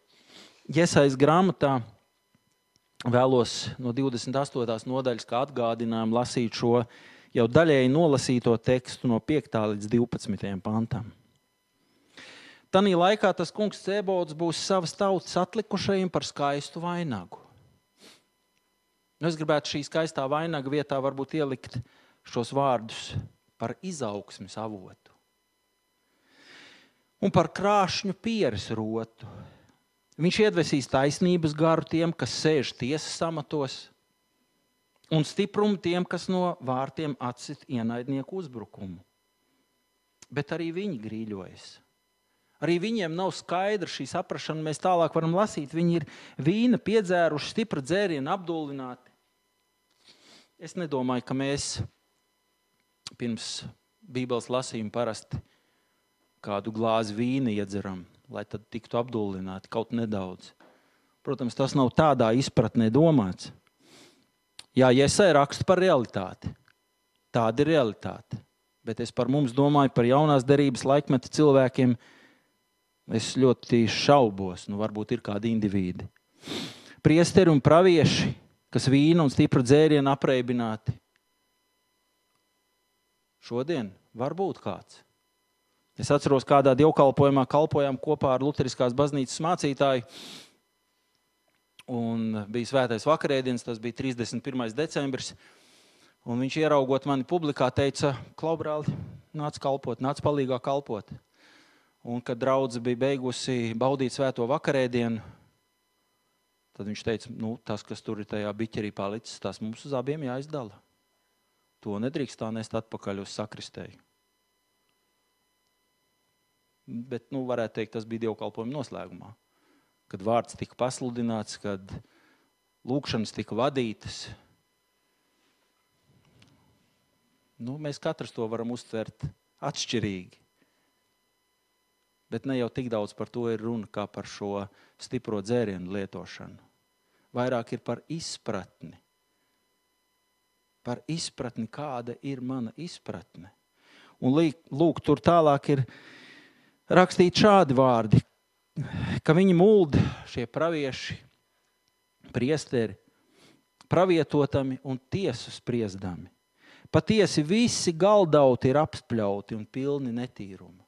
Iesais grāmatā vēlos no 28. nodaļas, kā atgādinājumu, lasīt šo jau daļēji nolasīto tekstu no 5. līdz 12. pantam. Tanī laikā tas kungs Cēbols būs savas tautas atlikušajiem par skaistu vainagu. Nu, es gribētu šī skaistā vainaga vietā varbūt ielikt šos vārdus par izaugsmes avotu un par krāšņu pieres rotu Viņš iedvesīs taisnības garu tiem, kas sēž tiesas amatos. un stiprumu tiem, kas no vārtiem atsit ienaidnieku uzbrukumu. Bet arī viņi grīļojas. Arī viņiem nav skaidra šī saprāšana. Mēs tālāk varam lasīt, viņi ir vīna piedzēruši, stipra dzērienu apdullināti. Es nedomāju, ka mēs pirms Bībeles lasījuma parasti kādu glāzi vīna iedzeram, lai tad tiktu apdullināti kaut nedaudz. Protams, tas nav tādā izpratnē domāts. Jā, Iesai raksta par realitāti. Tāda ir realitāte. Bet es par mums domāju, par jaunās derības laikmeta cilvēkiem. Es ļoti šaubos, nu varbūt ir kādi indivīdi. Priesteri un pravieši, kas vīna un stipra dzērienu apreibināti. Šodien var būt kāds. Es atceros, kādā dievkalpojumā kalpojām kopā ar Lutheriskās baznīcas mācītāju un bija svētais vakarēdienas, tas bija 31. decembris. Un viņš ieraugot mani publikā, teica, Klaubrāli, nāc kalpot, nāc palīgā kalpot. Un, kad draudzene bija beigusi baudīt svēto vakarēdienu, tad viņš teica, nu, tas, kas tur ir tajā biķerī palicis, tas mums uz abiem jāizdala. To nedrīkst tā nest atpakaļ uz sakristēju. Bet, nu, varētu teikt, tas bija dievkalpojuma noslēgumā kad vārds tika pasludināts, kad lūkšanas tika vadītas. Nu, mēs katrs to varam uztvert atšķirīgi. Bet ne jau tik daudz par to ir runa kā par šo stipro dzērienu lietošanu. Vairāk ir par izpratni. Par izpratni, kāda ir mana izpratne. Un lūk, tur tālāk ir rakstīti šādi vārdi, ka viņi mūld šie pravieši, priesteri, pravietotami un tiesu spriedami. Patiesi visi galdauti ir apspļauti un pilni netīruma.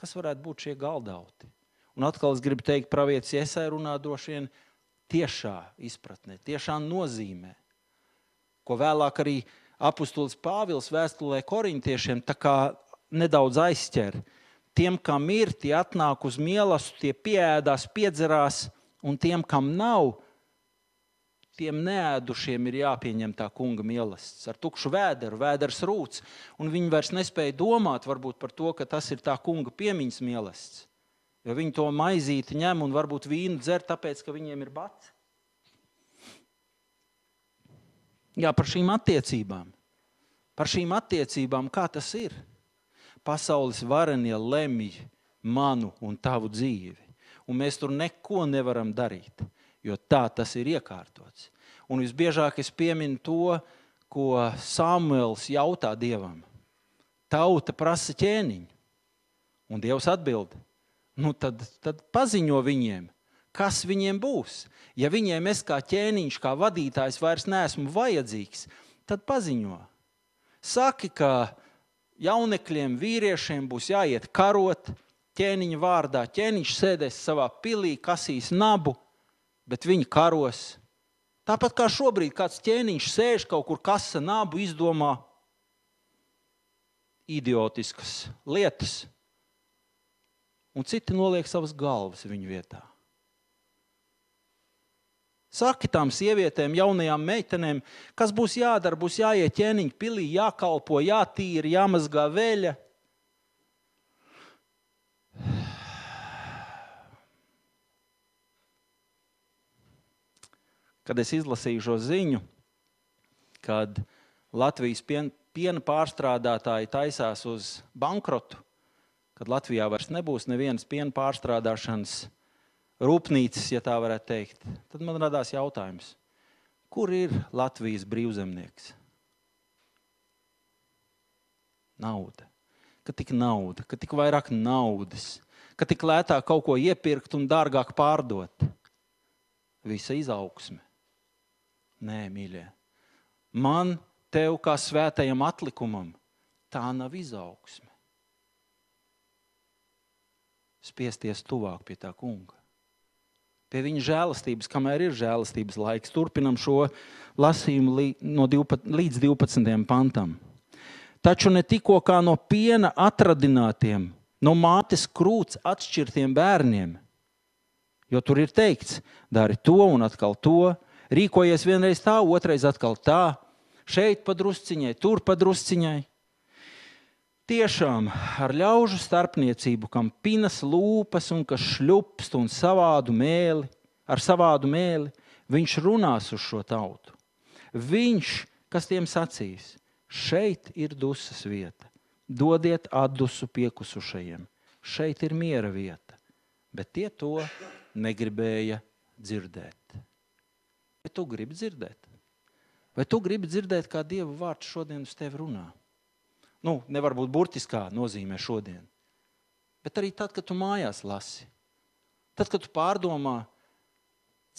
Kas varētu būt šie galdauti? Un atkal es gribu teikt, pravietis Iesai runā droši vien tiešā izpratnē, tiešā nozīmē, ko vēlāk arī apustulis Pāvils vēstulē korintiešiem nedaudz aizķer tiem, kam ir, tie atnāk uz mīlestību, tie pieēdās, piedzerās, un tiem, kam nav, tiem neēdušiem ir jāpieņem tā kunga mīlestības. Ar tukšu vēderu, vēders rūts, un viņi vairs nespēja domāt par to, ka tas ir tā kunga piemiņas mīlestības. Jo viņi to maizīti ņem un varbūt vīnu dzer, tāpēc, ka viņiem ir bats. Jā, par šīm attiecībām. Par šīm attiecībām, kā tas ir pasaules varenie lemj manu un tavu dzīvi. Un mēs tur neko nevaram darīt, jo tā tas ir iekārtots. Un visbiežāk es pieminu to, ko Samuēls jautā Dievam. Tauta prasa ķēniņu, un Dievs atbild. Nu, tad, tad paziņo viņiem, kas viņiem būs. Ja viņiem es kā ķēniņš, kā vadītājs vairs neesmu vajadzīgs, tad paziņo. Saki, ka jaunekļiem, vīriešiem būs jāiet karot ķēniņa vārdā. Ķēniņš sēdēs savā pilī, kasīs nabu, bet viņi karos. Tāpat kā šobrīd kāds ķēniņš sēž kaut kur kasa nabu, izdomā idiotiskas lietas, un citi noliek savas galvas viņu vietā. Saki tām sievietēm, jaunajām meitenēm, kas būs jādara, būs jāiet ķēniņa pilī, jākalpo, jātīra, jāmazgā veļa. Kad es izlasīju šo ziņu, kad Latvijas pien, piena pārstrādātāji taisās uz bankrotu, kad Latvijā vairs nebūs nevienas piena pārstrādāšanas rūpnīcas, ja tā varētu teikt, tad man radās jautājums, kur ir Latvijas brīvzemnieks? Nauda. Ka tik nauda, ka tik vairāk naudas, ka tik lētāk kaut ko iepirkt un dārgāk pārdot. Visa izaugsme. Nē, mīļie. Man, tev kā svētajam atlikumam, tā nav izaugsme. Spiesties tuvāk pie tā kunga pie viņa žēlastības, kamēr ir žēlastības laiks. Turpinam šo lasījumu no 12, līdz 12. pantam. Taču ne tikko kā no piena atradinātiem, no mātes krūts atšķirtiem bērniem, jo tur ir teikts, dari to un atkal to, Rīkojies vienreiz tā, otrais atkal tā, šeit padrusciņai, tur padrusciņai. Tiešām ar ļaužu starpniecību, kam pinas lūpas un kas šļupst un savādu mēli, ar savādu mēli, viņš runās uz šo tautu. Viņš, kas tiem sacīs, šeit ir dusmas vieta, dodiet atdusu piekusušajiem, šeit ir miera vieta, bet tie to negribēja dzirdēt. Vai tu gribi dzirdēt? Vai tu gribi dzirdēt, kā Dieva vārds šodien uz tevi runā? Nu, nevar būt burtiskā nozīmē šodien. Bet arī tad, kad tu mājās lasi, tad, kad tu pārdomā,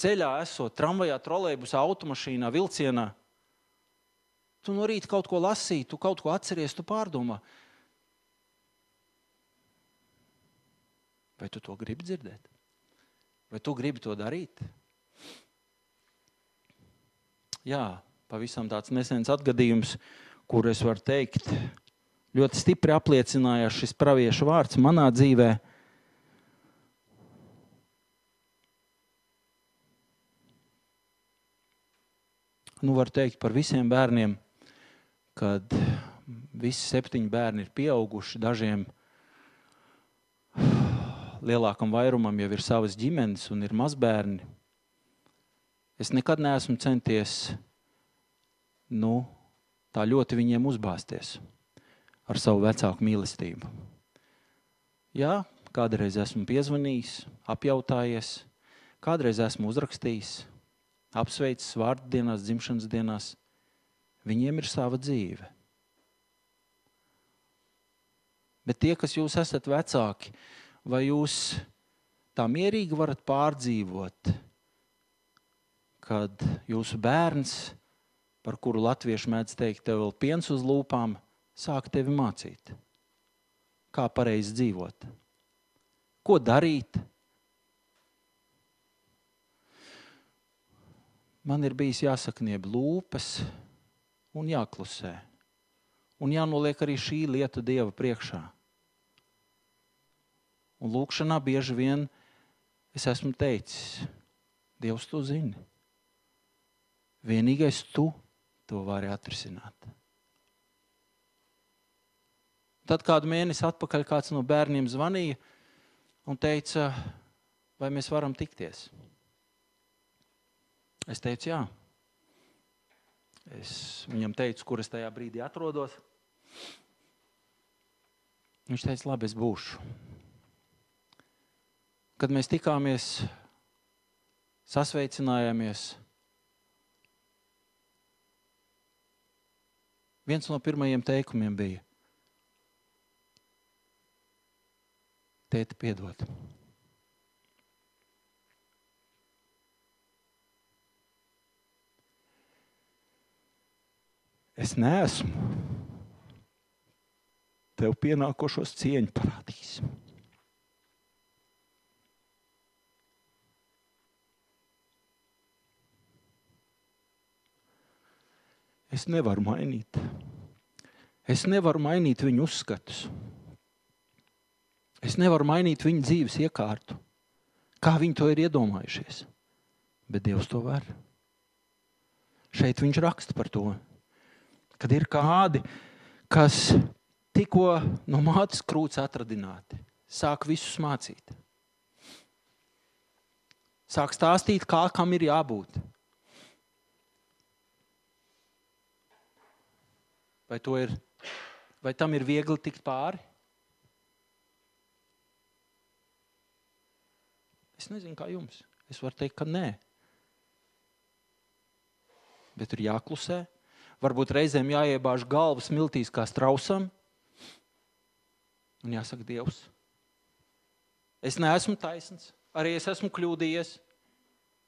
ceļā esot tramvajā, trolēļus, automašīnā, vilcienā, tu no rīta kaut ko lasīji, tu kaut ko atceries, tu pārdomā. Vai tu to gribi dzirdēt? Vai tu gribi to darīt? Jā, pavisam tāds nesens atgadījums, kur es varu teikt, ļoti stipri apliecinājās šis praviešu vārds manā dzīvē. Nu, var teikt par visiem bērniem, kad visi septiņi bērni ir pieauguši, dažiem lielākam vairumam jau ir savas ģimenes un ir mazbērni. Es nekad neesmu centies nu, tā ļoti viņiem uzbāzties ar savu vecāku mīlestību. Jā, kādreiz esmu piezvanījis, apjautājies, kādreiz esmu uzrakstījis, apsveicis vārdu dienās, dzimšanas dienās. Viņiem ir sava dzīve. Bet tie, kas jūs esat vecāki, vai jūs tā mierīgi varat pārdzīvot, kad jūsu bērns, par kuru latvieši mēdz teikt, tev vēl piens uz lūpām, sāk tevi mācīt, kā pareizi dzīvot, ko darīt. Man ir bijis jāsaknieb lūpas un jāklusē. Un jānoliek arī šī lieta Dieva priekšā. Un lūkšanā bieži vien es esmu teicis, Dievs, tu zini. Vienīgais tu to vari atrisināt. Tad kādu mēnesi atpakaļ kāds no bērniem zvanīja un teica, vai mēs varam tikties. Es teicu, jā. Es viņam teicu, kur es tajā brīdī atrodos. Viņš teica, labi, es būšu kad mēs tikāmies, sasveicinājāmies. Viens no pirmajiem teikumiem bija: Tēti, piedod. Es neesmu tev pienākošos cieņu parādījis. Es nevaru mainīt. Es nevaru mainīt viņu uzskatus. Es nevaru mainīt viņu dzīves iekārtu, kā viņi to ir iedomājušies. Bet Dievs to var. Šeit viņš raksta par to, kad ir kādi, kas tikko no mātes krūts atradināti, sāk visus mācīt. Sāk stāstīt, kā kam ir jābūt. Vai, ir, vai tam ir viegli tikt pāri? Es nezinu, kā jums. Es varu teikt, ka nē. Bet ir jāklusē. Varbūt reizēm jāiebāž galvas miltīs kā strausam. Un jāsaka, Dievs, es neesmu taisns, arī es esmu kļūdījies,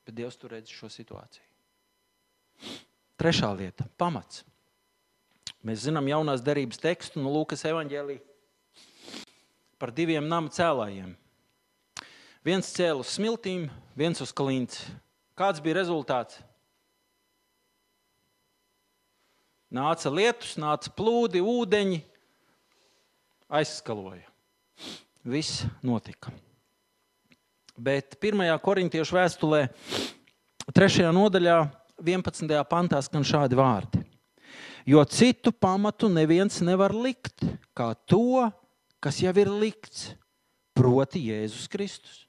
bet Dievs tur redz šo situāciju. Trešā lieta - pamats. Mēs zinām jaunās derības tekstu no Lūkas evanģēlī par diviem nama cēlājiem. Viens cēlā uz smiltīm, viens uz klints. Kāds bija rezultāts? Nāca lietus, nāca plūdi, ūdeņi, aizskaloja. Viss notika. Bet pirmajā korintiešu vēstulē, Trešajā nodaļā, 11. pantā, skan šādi vārdi. Jo citu pamatu neviens nevar likt, kā to, kas jau ir likts, proti, Jēzus Kristus.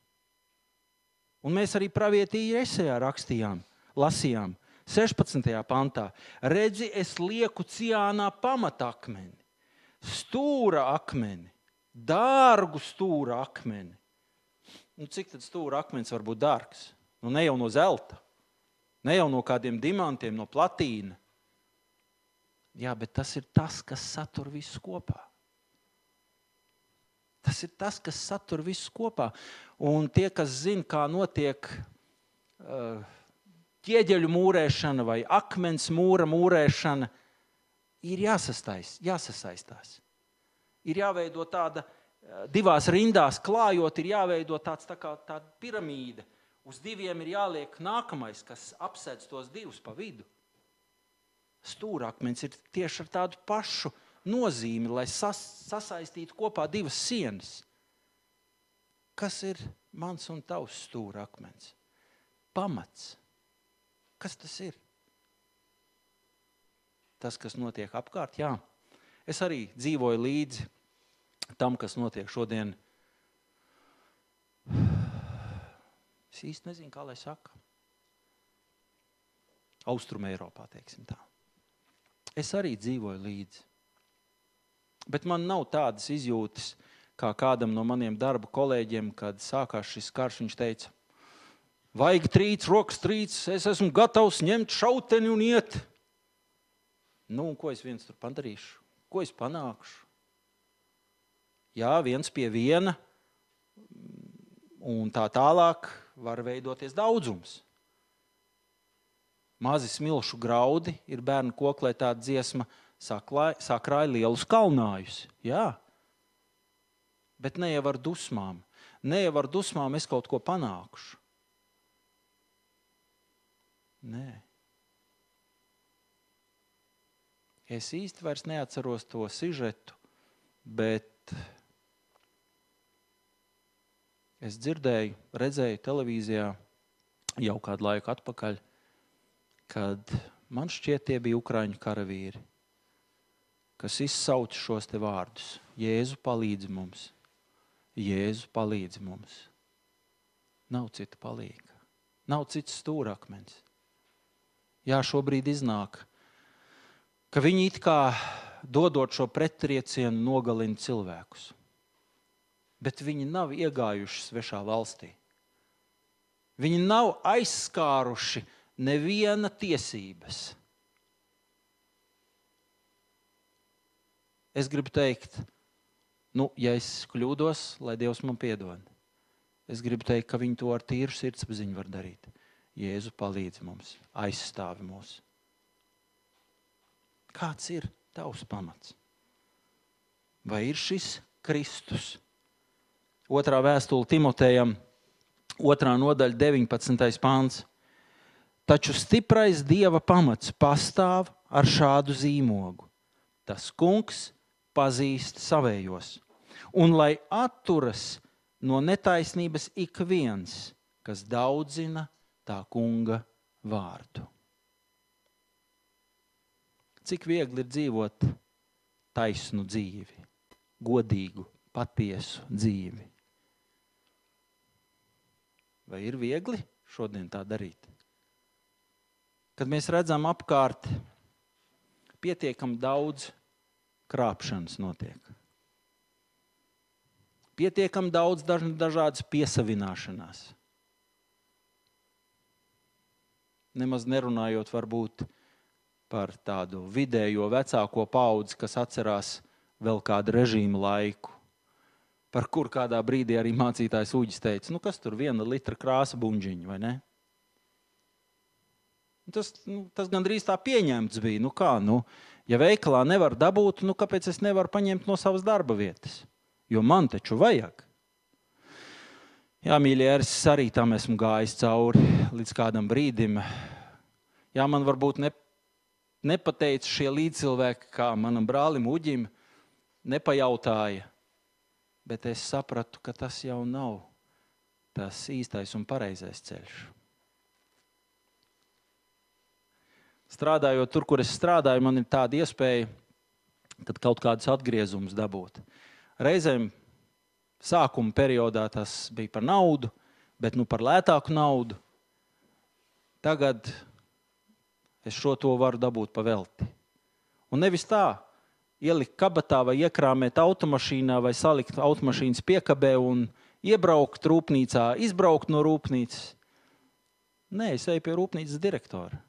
Un mēs arī pravietīju esejā rakstījām, lasījām 16. pantā. Redzi, es lieku ciānā pamatakmeni, stūra akmeni, dārgu stūra akmeni. Nu, cik tad stūra akmens var būt dārgs? Nu, ne jau no zelta, ne jau no kādiem dimantiem, no platīna. Jā, bet tas ir tas, kas satur visu kopā. Tas ir tas, kas satur visu kopā. Un tie, kas zina, kā notiek uh, ķieģeļu mūrēšana vai akmens mūra mūrēšana, ir jāsastaist, jāsasaistās. Ir jāveido tāda uh, divās rindās klājot, ir jāveido tāds tā kā tāda piramīda. Uz diviem ir jāliek nākamais, kas apsedz tos divus pa vidu stūrakmens ir tieši ar tādu pašu nozīmi, lai sas, sasaistītu kopā divas sienas. Kas ir mans un tavs stūrakmens? Pamats. Kas tas ir? Tas, kas notiek apkārt, jā. Es arī dzīvoju līdzi tam, kas notiek šodien. Es īsti nezinu, kā lai saka. Austrumē Eiropā, teiksim tā. Es arī dzīvoju līdzi. Bet man nav tādas izjūtas, kā kādam no maniem darba kolēģiem, kad sākās šis karš. Viņš teica, vajag trīc, rokas trīc, es esmu gatavs ņemt šauteni un iet. Nu, un ko es viens tur padarīšu? Ko es panākšu? Jā, viens pie viena, un tā tālāk var veidoties daudzums mazi smilšu graudi, ir bērnu koklē tāda dziesma, sakrāja lielus kalnājus. Jā. Bet ne jau ar dusmām. Ne jau ar dusmām es kaut ko panākušu. Nē. Es īsti vairs neatceros to sižetu, bet es dzirdēju, redzēju televīzijā jau kādu laiku atpakaļ kad man šķiet, tie bija Ukrāņu karavīri, kas izsauca šos te vārdus: Jēzu palīdz mums, Jēzu palīdz mums. Nav cita palīga, nav cits stūrakmens. Jā, šobrīd iznāk, ka viņi it kā dodot šo pretriecienu, nogalina cilvēkus. Bet viņi nav iegājuši svešā valstī. Viņi nav aizskāruši neviena tiesības. Es gribu teikt, nu, ja es kļūdos, lai Dievs man piedod. Es gribu teikt, ka viņi to ar tīru sirdsapziņu var darīt. Jēzu palīdz mums, aizstāvi mūs. Kāds ir tavs pamats? Vai ir šis Kristus? Otrā vēstule Timotejam, otrā nodaļa, 19. pāns. Taču stiprais dieva pamats pastāv ar šādu zīmogu. Tas kungs pazīst savējos, un lai atturas no netaisnības ik viens, kas daudzina tā kunga vārdu. Cik viegli ir dzīvot taisnu dzīvi, godīgu, patiesu dzīvi? Vai ir viegli šodien tā darīt? Kad mēs redzam apkārt, pietiekami daudz krāpšanas notiek. Pietiekami daudz dažādas piesavināšanās. Nemaz nerunājot varbūt par tādu vidējo vecāko paudzi, kas atcerās vēl kādu režīmu laiku, par kur kādā brīdī arī mācītājs Uģis teica, nu kas tur viena litra krāsa buļģiņa vai ne? Tas, nu, tas gandrīz tā pieņemts bija. Nu, kā, nu, ja veikalā nevar dabūt, nu, kāpēc es nevaru paņemt no savas darba vietas? Jo man taču vajag. Jā, mīļie, es arī tam esmu gājis cauri līdz kādam brīdim. Jā, man varbūt ne, nepateica šie līdzcilvēki, kā manam brālim Uģim, nepajautāja. Bet es sapratu, ka tas jau nav tas īstais un pareizais ceļš. Strādājot tur, kur es strādāju, man ir tāda iespēja, kaut kādus atgriezumus dabūt. Reizēm sākuma periodā tas bija par naudu, bet nu par lētāku naudu. Tagad es šo to varu dabūt pa velti. Un nevis tā, ielikt kabatā vai iekrāmēt automašīnā vai salikt automašīnas piekabē un iebraukt rūpnīcā, izbraukt no rūpnīcas. Nē, es eju pie rūpnīcas direktora.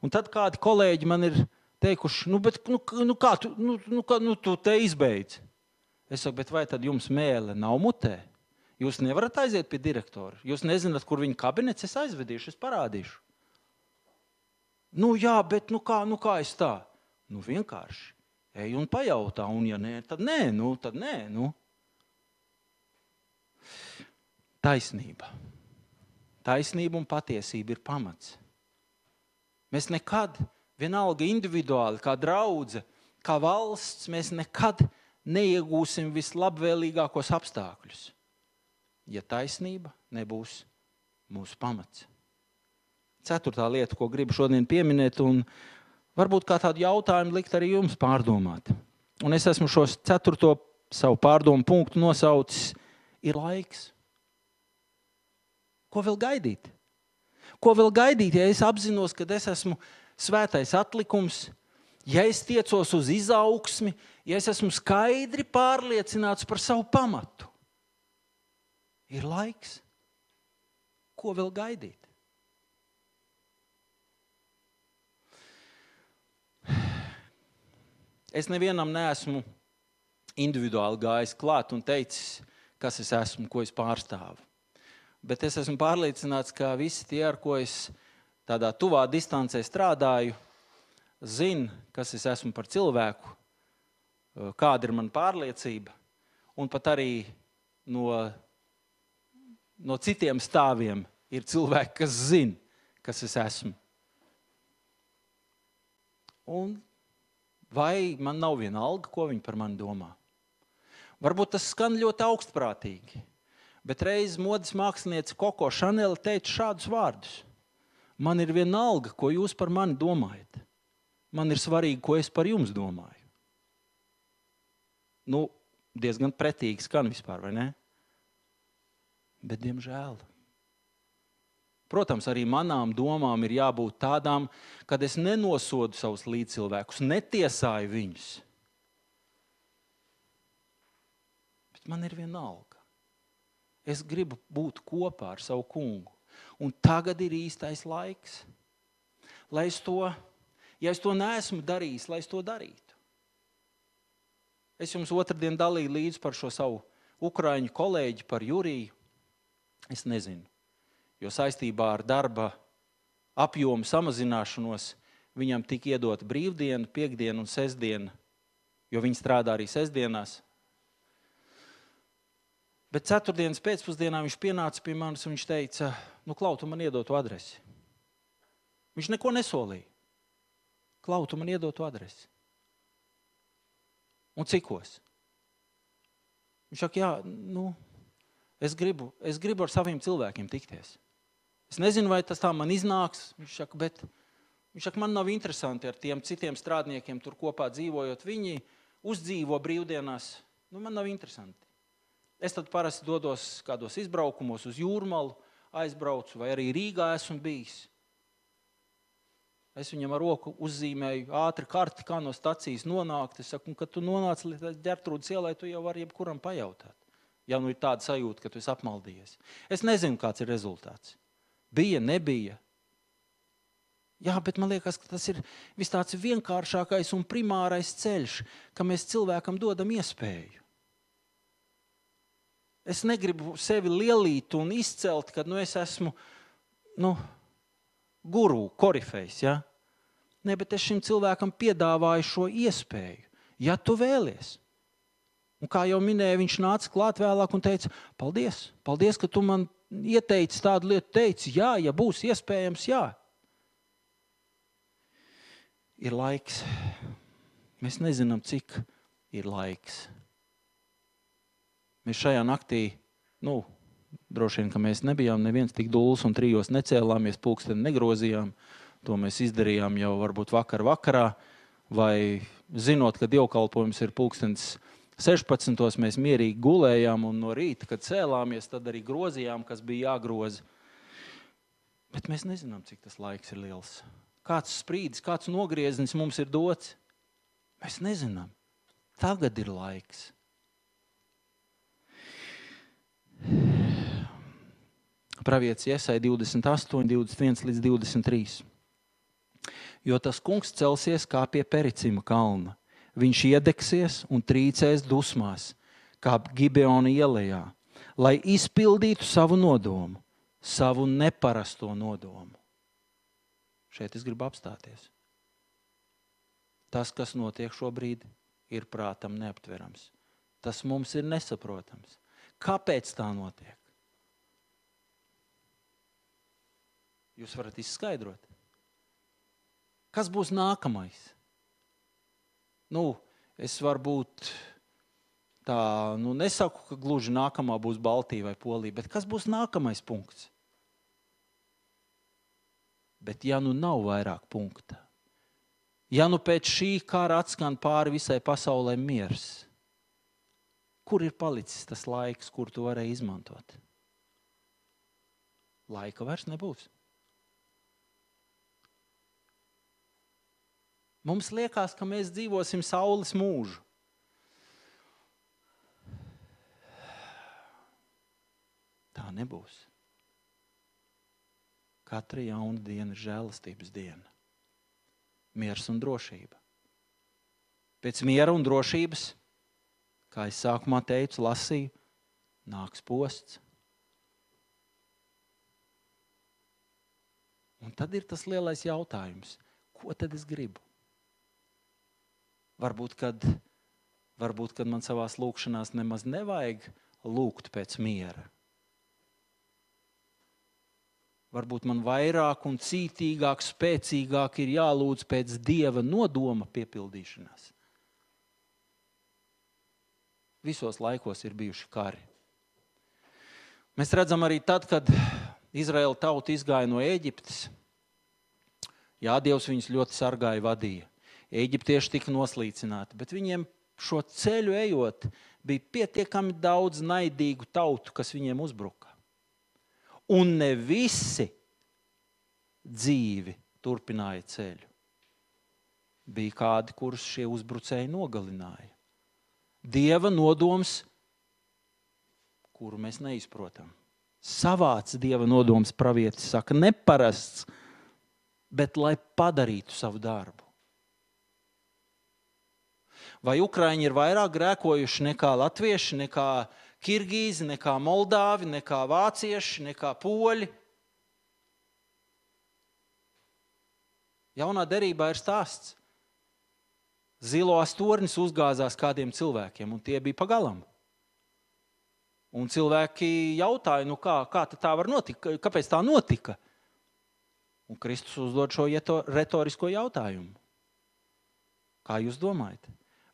Un tad kādi kolēģi man ir teikuši, nu, bet, nu, nu, kā tu, nu, nu, kā, nu, tu te izbeidz? Es saku, bet vai tad jums mēlē nav mutē? Jūs nevarat aiziet pie direktora. Jūs nezināt, kur viņa kabinets es aizvedīšu, es parādīšu. Nu, jā, bet nu kā, nu kā es tā? Nu, vienkārši ej un pajautā, un ja nē, tad nē, nu, tad nē. Nu. Taisnība. Taisnība un patiesība ir pamats. Mēs nekad, vienalga individuāli, kā draudzene, kā valsts, mēs nekad neiegūsim vislabvēlīgākos apstākļus, ja taisnība nebūs mūsu pamats. Ceturtā lieta, ko gribu šodien pieminēt, un varbūt kā tādu jautājumu likt arī jums pārdomāt. Un es esmu šo ceturto savu pārdomu punktu nosaucis, ir laiks. Ko vēl gaidīt? Ko vēl gaidīt, ja es apzinos, ka es esmu svētais atlikums, ja es tiecos uz izaugsmi, ja es esmu skaidri pārliecināts par savu pamatu? Ir laiks. Ko vēl gaidīt? Es nevienam neesmu individuāli gājis klāt un teicis, kas es esmu, ko es pārstāvu. Bet es esmu pārliecināts, ka visi tie, ar ko es tādā tuvā distancē strādāju, zina, kas es esmu par cilvēku, kāda ir mana pārliecība. Un pat arī no, no citiem stāviem ir cilvēki, kas zina, kas es esmu. Un vai man nav viena alga, ko viņi par mani domā? Varbūt tas skan ļoti augstprātīgi. Bet reiz modes mākslinieca Koko Šanela teica šādus vārdus: Man ir viena alga, ko jūs par mani domājat. Man ir svarīgi, ko es par jums domāju. Nu, diezgan pretīgi skan vispār, vai ne? Bet, diemžēl, Protams, arī manām domām ir jābūt tādām, kad es nenosodu savus līdzcilvēkus, netiesāju viņus. Bet man ir viena alga. Es gribu būt kopā ar savu kungu. Un tagad ir īstais laiks, lai es to, ja es to neesmu darījis, lai es to darītu. Es jums otrdien dalīju līdzi par šo savu ukrāņu kolēģi, par Juriju. Es nezinu, jo saistībā ar darba apjomu samazināšanos viņam tika iedota brīvdiena, piekdiena un sestdiena, jo viņi strādā arī sestdienās. Bet ceturtdienas pēcpusdienā viņš pienāca pie manis un viņš teica, nu, Klau, tu man iedod to adresi. Viņš neko nesolīja. Klau, tu man iedod to adresi. Un cikos? Viņš saka, jā, nu, es gribu, es gribu ar saviem cilvēkiem tikties. Es nezinu, vai tas tā man iznāks. Viņš saka, bet viņš saka, man nav interesanti ar tiem citiem strādniekiem tur kopā dzīvojot. Viņi uzdzīvo brīvdienās. Nu, man nav interesanti. Es tad parasti dodos kādos izbraukumos uz jūrmālu, aizbraucu, vai arī Rīgā esmu bijis. Es viņam ar roku uzzīmēju ātri karti, kā no stācijas nonākt. Es saku, kad tu nonāc līdz ģērbtrūdas ielai, tu jau vari jebkuram pajautāt. Ja nu ir tāda sajūta, ka tu esi apmaldījies. Es nezinu, kāds ir rezultāts. Bija, nebija. Jā, bet man liekas, ka tas ir vis tāds vienkāršākais un primārais ceļš, ka mēs cilvēkam dodam iespēju. Es negribu sevi lielīt un izcelt, ka nu, es esmu nu, guru, korifejs. Ja? Nē, bet es šim cilvēkam piedāvāju šo iespēju, ja tu vēlies. Un kā jau minēju, viņš nāca klāt vēlāk un teica, paldies, paldies ka tu man ieteici tādu lietu. Teici, jā, ja būs iespējams, jā. Ir laiks. Mēs nezinām, cik ir laiks. Mēs šajā naktī, nu, droši vien, ka mēs nebijām neviens tik dūls un trijos necēlāmies, pulksteni negrozījām. To mēs izdarījām jau varbūt vakar vakarā, vai zinot, ka dievkalpojums ir pulkstenis 16. mēs mierīgi gulējām un no rīta, kad cēlāmies, tad arī grozījām, kas bija jāgroza. Bet mēs nezinām, cik tas laiks ir liels. Kāds sprīdis, kāds nogrieznis mums ir dots? Mēs nezinām. Tagad ir laiks. Pravietis Iesai 28, 21 līdz 23. Jo tas kungs celsies kā pie pericima kalna. Viņš iedegsies un trīcēs dusmās, kā Gibeona ielā, lai izpildītu savu nodomu, savu neparasto nodomu. Šeit es gribu apstāties. Tas, kas notiek šobrīd, ir prātam neaptverams. Tas mums ir nesaprotams. Kāpēc tā notiek? Jūs varat izskaidrot, kas būs nākamais. Nu, es varbūt tā nu, nesaku, ka gluži nākamā būs Baltija vai Polija, bet kas būs nākamais punkts? Bet, ja nu nav vairāk punktu, ja nu pēc šī kara atskan pāri visai pasaulē miers, kur ir palicis tas laiks, kur to varēja izmantot? Laika vairs nebūs. Mums liekas, ka mēs dzīvosim saules mūžu. Tā nebūs. Katra jauna diena ir žēlastības diena. Miers un drošība. Pēc miera un drošības, kā es sākumā teicu, lasīju, nāks posts. Un tad ir tas lielais jautājums, ko tad es gribu? Varbūt, kad, varbūt, kad man savā lūkšanā nemaz nevajag lūgt pēc miera. Varbūt man vairāk un cītīgāk, spēcīgāk ir jālūdz pēc dieva nodoma piepildīšanās. Visos laikos ir bijuši kari. Mēs redzam arī tad, kad Izraēla tauta izgāja no Eģiptes. Jā, Dievs viņus ļoti sargāja, vadīja. Eģiptieši tika noslīcināti, bet viņiem šo ceļu ejot, bija pietiekami daudz naidīgu tautu, kas viņiem uzbruka. Un ne visi dzīvi turpināja ceļu. Bija kādi, kurus šie uzbrucēji nogalināja. Dieva nodoms, kuru mēs neizprotam. Savāds dieva nodoms, pravietis saka, neparasts, bet lai padarītu savu darbu. Vai Ukrāņi ir vairāk grēkojuši nekā latvieši, nekā kirgīzi, nekā moldāvi, nekā vācieši, nekā poļi? Jaunā derībā ir stāsts. Zilās tornis uzgāzās kādiem cilvēkiem, un tie bija pagalam. Un cilvēki jautāja, nu kā, kā tā var notikt, kāpēc tā notika? Un Kristus uzdod šo retorisko jautājumu. Kā jūs domājat?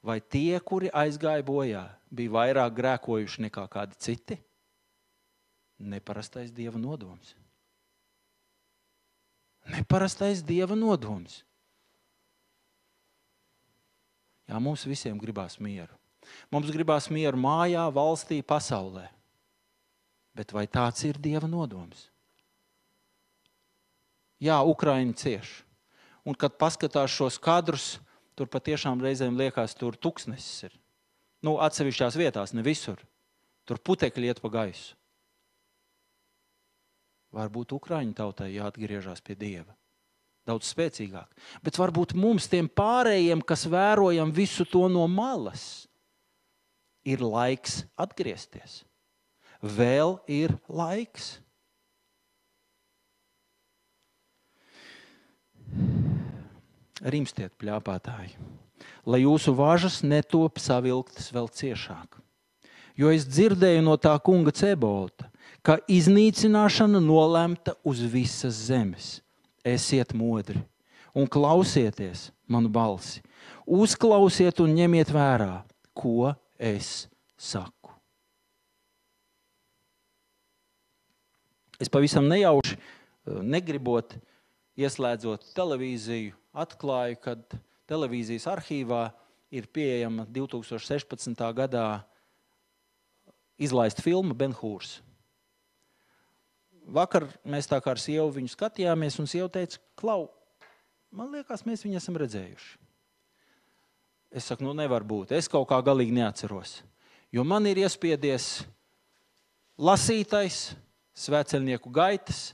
vai tie, kuri aizgāja bojā, bija vairāk grēkojuši nekā kādi citi? Neparastais dieva nodoms. Neparastais dieva nodoms. Jā, mums visiem gribās mieru. Mums gribās mieru mājā, valstī, pasaulē. Bet vai tāds ir dieva nodoms? Jā, Ukraiņa cieš. Un, kad paskatās šos kadrus, tur patiešām reizēm liekas, tur tuksnesis ir. Nu, atsevišķās vietās, ne visur. Tur putekļi iet pa gaisu. Varbūt Ukrāņu tautai jāatgriežas pie Dieva. Daudz spēcīgāk. Bet varbūt mums, tiem pārējiem, kas vērojam visu to no malas, ir laiks atgriezties. Vēl ir laiks. Rimstiet, plāpātāji, lai jūsu važas netop savilktas vēl ciešāk. Jo es dzirdēju no tā kunga Cebota, ka iznīcināšana nolemta uz visas zemes. Esiet modri un klausieties manu balsi. Uzklausiet un ņemiet vērā, ko es saku. Es pavisam nejauši, negribot, ieslēdzot televīziju, atklāju, ka televīzijas arhīvā ir pieejama 2016. gadā izlaista filma Benhūrs. Vakar mēs tā kā ar sievu viņu skatījāmies, un sieva teica, Klau, man liekas, mēs viņu esam redzējuši. Es saku, nu nevar būt. Es kaut kā galīgi neatceros. Jo man ir iespiedies lasītais, svēceļnieku gaitas,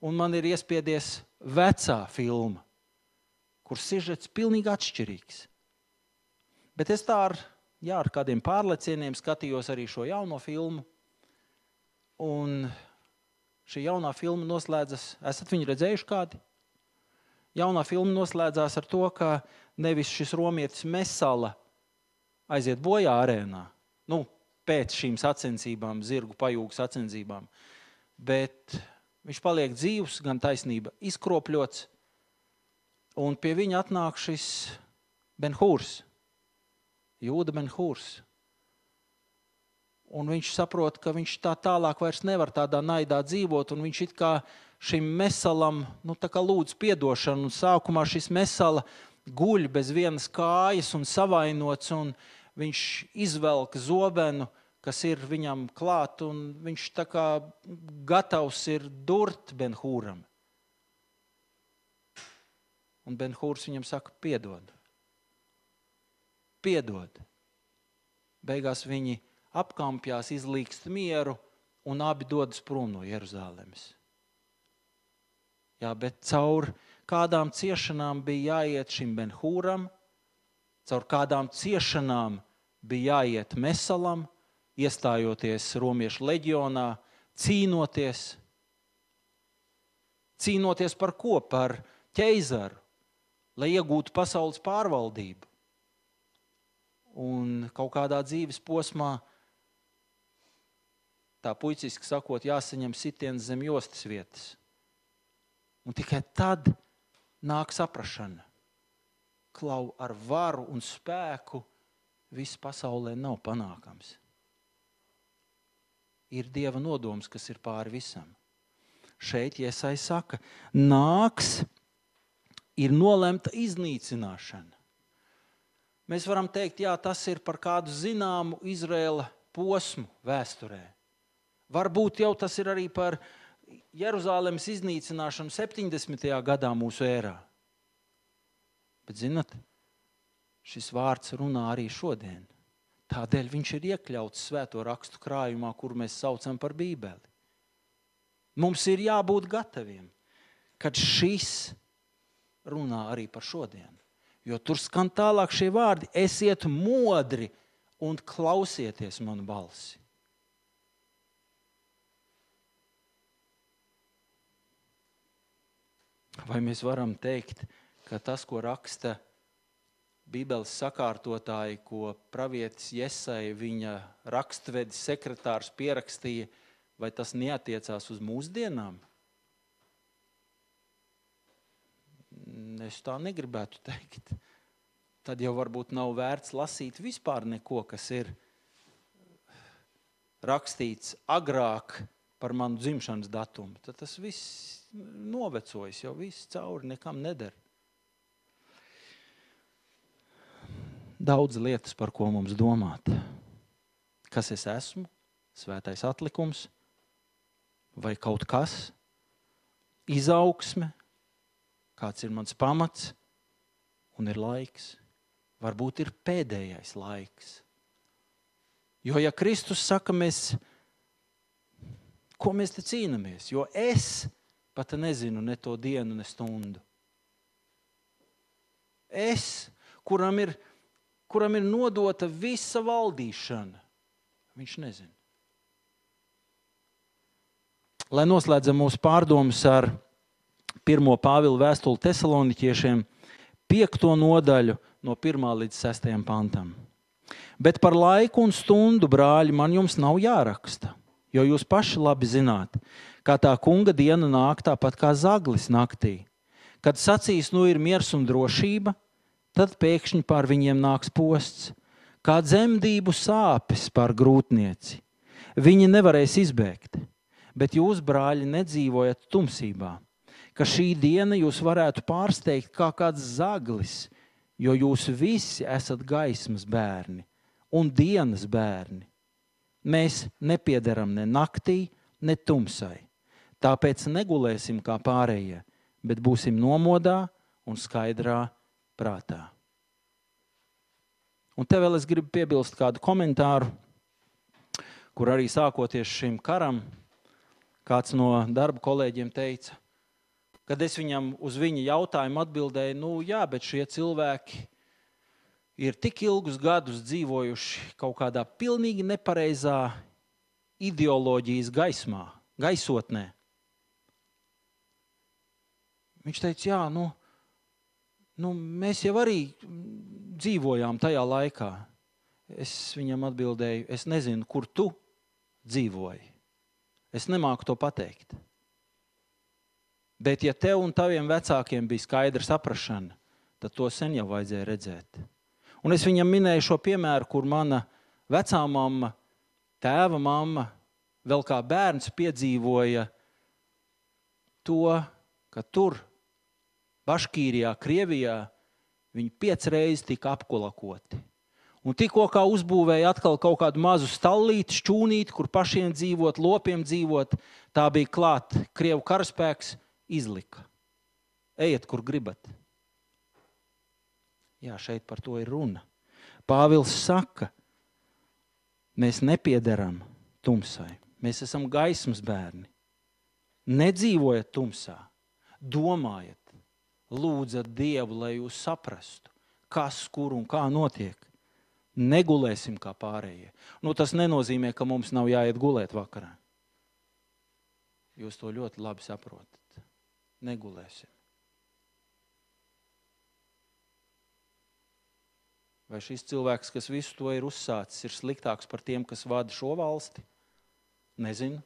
un man ir iespiedies vecā filma, kur sižets pilnīgi atšķirīgs. Bet es tā ar, jā, ar kādiem pārlecieniem skatījos arī šo jauno filmu. Un šī jaunā filma noslēdzas, esat viņu redzējuši kādi? Jaunā filma noslēdzās ar to, ka nevis šis romietis Mesala aiziet bojā arēnā, nu, pēc šīm sacensībām, zirgu pajūgu sacensībām, bet viņš paliek dzīvs, gan taisnība izkropļots, un pie viņa atnāk šis Benhūrs, Jūda Benhūrs. Un viņš saprot, ka viņš tā tālāk vairs nevar tādā naidā dzīvot, viņš it kā šim mesalam nu, lūdz atdošanu. Sākumā šis mesala guļ bez vienas kājas un savainots, un viņš izvelk zobenu, kas ir viņam klāt, un viņš tā kā gatavs ir durt Benhūram. Un Benhūrs viņam saka, piedod piedod. Beigās viņi apkampjās, izlīkst mieru un abi dodas prom no Jeruzalemes. Jā, bet caur kādām ciešanām bija jāiet šim Benhūram, caur kādām ciešanām bija jāiet Mesalam, iestājoties Romiešu leģionā, cīnoties. Cīnoties par ko? Par ķeizaru, lai iegūtu pasaules pārvaldību un kaut kādā dzīves posmā, tā puiciski sakot, jāsaņem sitiens zem jostas vietas. Un tikai tad nāk saprāšana. Klau ar varu un spēku viss pasaulē nav panākams. Ir Dieva nodoms, kas ir pāri visam. Šeit Iesai saka, nāks, ir nolemta iznīcināšana. Mēs varam teikt, jā, tas ir par kādu zināmu Izraēla posmu vēsturē. Varbūt jau tas ir arī par Jeruzalemes iznīcināšanu 70. gadā mūsu ērā. Bet, zinot, šis vārds runā arī šodien. Tādēļ viņš ir iekļauts svēto rakstu krājumā, kur mēs saucam par Bībeli. Mums ir jābūt gataviem, kad šis runā arī par šodienu. Jo tur skan tālāk šie vārdi: esiet modri un klausieties manu balsi. Vai mēs varam teikt, ka tas, ko raksta Bībeles sakārtotāji, ko pravietis Iesai, viņa rakstvedis sekretārs pierakstīja, vai tas neatiecās uz mūsdienām? Es tā negribētu teikt. Tad jau varbūt nav vērts lasīt vispār neko, kas ir rakstīts agrāk par manu dzimšanas datumu. Tad tas viss novecojas, jau viss cauri nekam neder. Daudz lietas, par ko mums domāt. Kas es esmu? Svētais atlikums vai kaut kas, izaugsme, kāds ir mans pamats un ir laiks. Varbūt ir pēdējais laiks. Jo, ja Kristus saka, mēs, ko mēs te cīnāmies, jo es pat nezinu ne to dienu, ne stundu. Es, kuram ir, kuram ir nodota visa valdīšana, viņš nezina. Lai noslēdzam mūsu pārdomas ar pirmo Pāvila vēstuli Thessaloniķiešiem, piekto nodaļu no 1 līdz 6 pantam. Bet par laiku un stundu, brāļi, man jums nav jāraksta, jo jūs paši labi zināt, kā tā kunga diena nāk tāpat kā zaglis naktī. Kad sacīs, nu ir miers un drošība, tad pēkšņi pār viņiem nāks posts, kā dzemdību sāpes pār grūtnieci. Viņi nevarēs izbēgt, bet jūs, brāļi, nedzīvojat tumsībā ka šī diena jūs varētu pārsteigt kā kāds zaglis, jo jūs visi esat gaismas bērni un dienas bērni. Mēs nepiederam ne naktī, ne tumsai. Tāpēc negulēsim kā pārējie, bet būsim nomodā un skaidrā prātā. Un te vēl es gribu piebilst kādu komentāru, kur arī sākoties šim karam, kāds no darba kolēģiem teica, kad es viņam uz viņa jautājumu atbildēju, nu jā, bet šie cilvēki ir tik ilgus gadus dzīvojuši kaut kādā pilnīgi nepareizā ideoloģijas gaismā, gaisotnē. Viņš teica, jā, nu, nu, mēs jau arī dzīvojām tajā laikā. Es viņam atbildēju, es nezinu, kur tu dzīvoji. Es nemāku to pateikt. Bet, ja tev un taviem vecākiem bija skaidra saprāšana, tad to sen jau vajadzēja redzēt. Un es viņam minēju šo piemēru, kur mana vecā mamma, tēva mamma, vēl kā bērns piedzīvoja to, ka tur, Baškīrijā, Krievijā, Viņi piecas reizes tika apkolakoti. Un tikko kā uzbūvēja atkal kaut kādu mazu stallīti, šķūnīti, kur pašiem dzīvot, lopiem dzīvot, tā bija klāta. Krievu karaspēks izlika. Ejiet, kur gribat. Jā, šeit par to ir runa. Pāvils saka, mēs nepiederam tumsai. Mēs esam gaismas bērni. Nedzīvojiet tumsā, domājiet, lūdzat Dievu, lai jūs saprastu, kas, kur un kā notiek. Negulēsim kā pārējie. Nu, tas nenozīmē, ka mums nav jāiet gulēt vakarā. Jūs to ļoti labi saprotat. Negulēsim. Vai šis cilvēks, kas visu to ir uzsācis, ir sliktāks par tiem, kas vada šo valsti? Nezinu.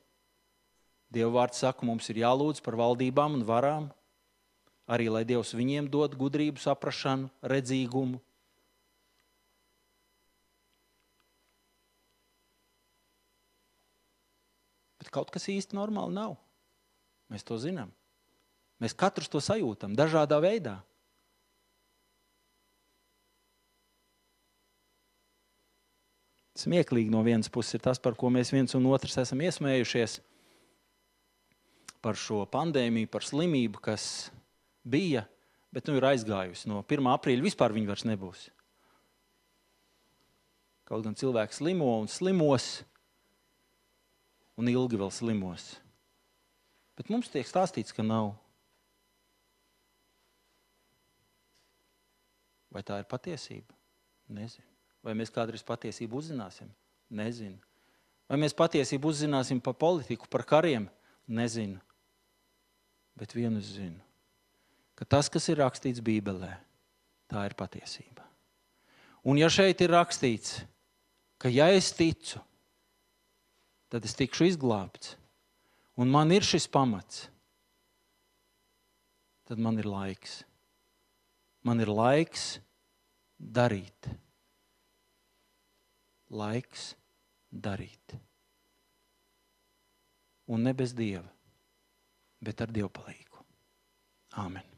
Dieva vārds saka, mums ir jālūdz par valdībām un varām arī lai Dievs viņiem dod gudrību, saprāšanu, redzīgumu. Bet kaut kas īsti normāli nav. Mēs to zinām. Mēs katrs to sajūtam dažādā veidā. Smieklīgi no vienas puses ir tas, par ko mēs viens un otrs esam iesmējušies. Par šo pandēmiju, par slimību, kas bija, bet nu ir aizgājusi. No 1. aprīļa vispār viņa vairs nebūs. Kaut gan cilvēks slimo un slimos, un ilgi vēl slimos. Bet mums tiek stāstīts, ka nav. Vai tā ir patiesība? Nezinu. Vai mēs kādreiz patiesību uzzināsim? Nezinu. Vai mēs patiesību uzzināsim par politiku, par kariem? Nezinu. Bet vienu es zinu ka tas, kas ir rakstīts Bībelē, tā ir patiesība. Un ja šeit ir rakstīts, ka ja es ticu, tad es tikšu izglābts, un man ir šis pamats, tad man ir laiks. Man ir laiks darīt. Laiks darīt. Un ne bez dieva, bet ar dievu palīdzību. Āmen.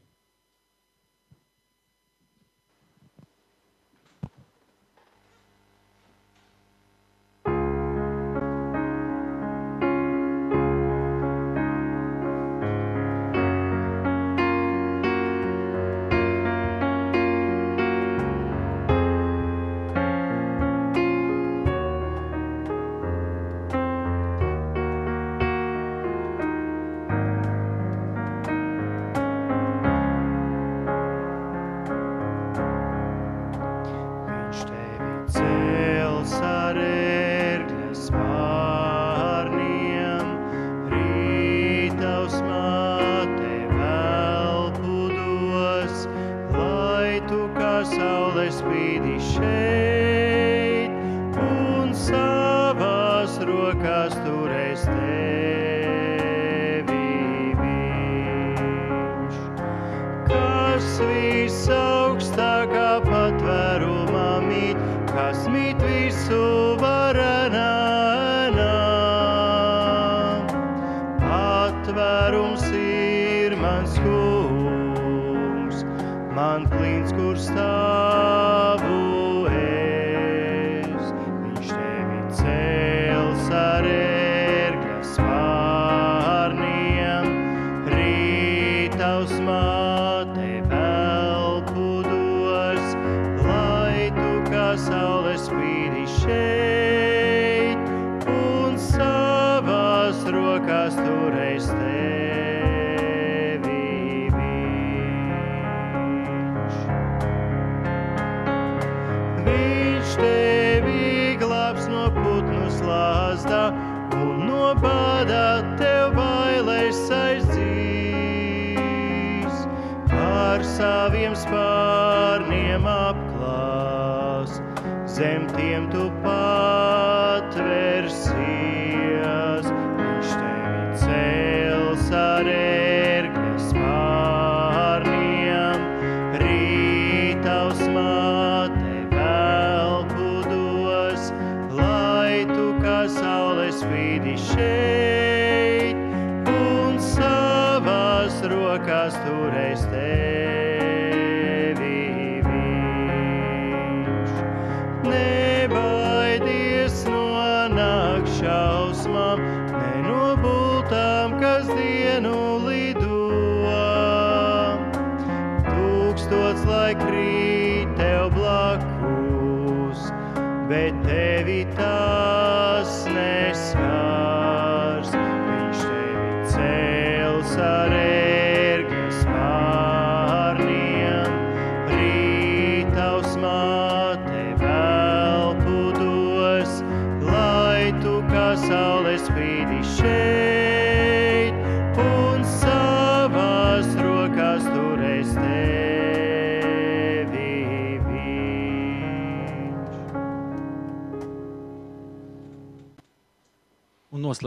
star.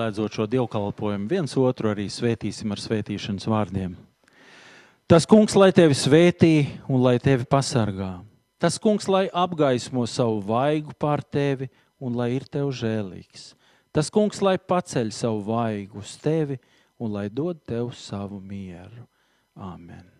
noslēdzot šo dievkalpojumu, viens otru arī svētīsim ar svētīšanas vārdiem. Tas kungs, lai tevi svētī un lai tevi pasargā. Tas kungs, lai apgaismo savu vaigu pār tevi un lai ir tev žēlīgs. Tas kungs, lai paceļ savu vaigu uz tevi un lai dod tev savu mieru. Āmen!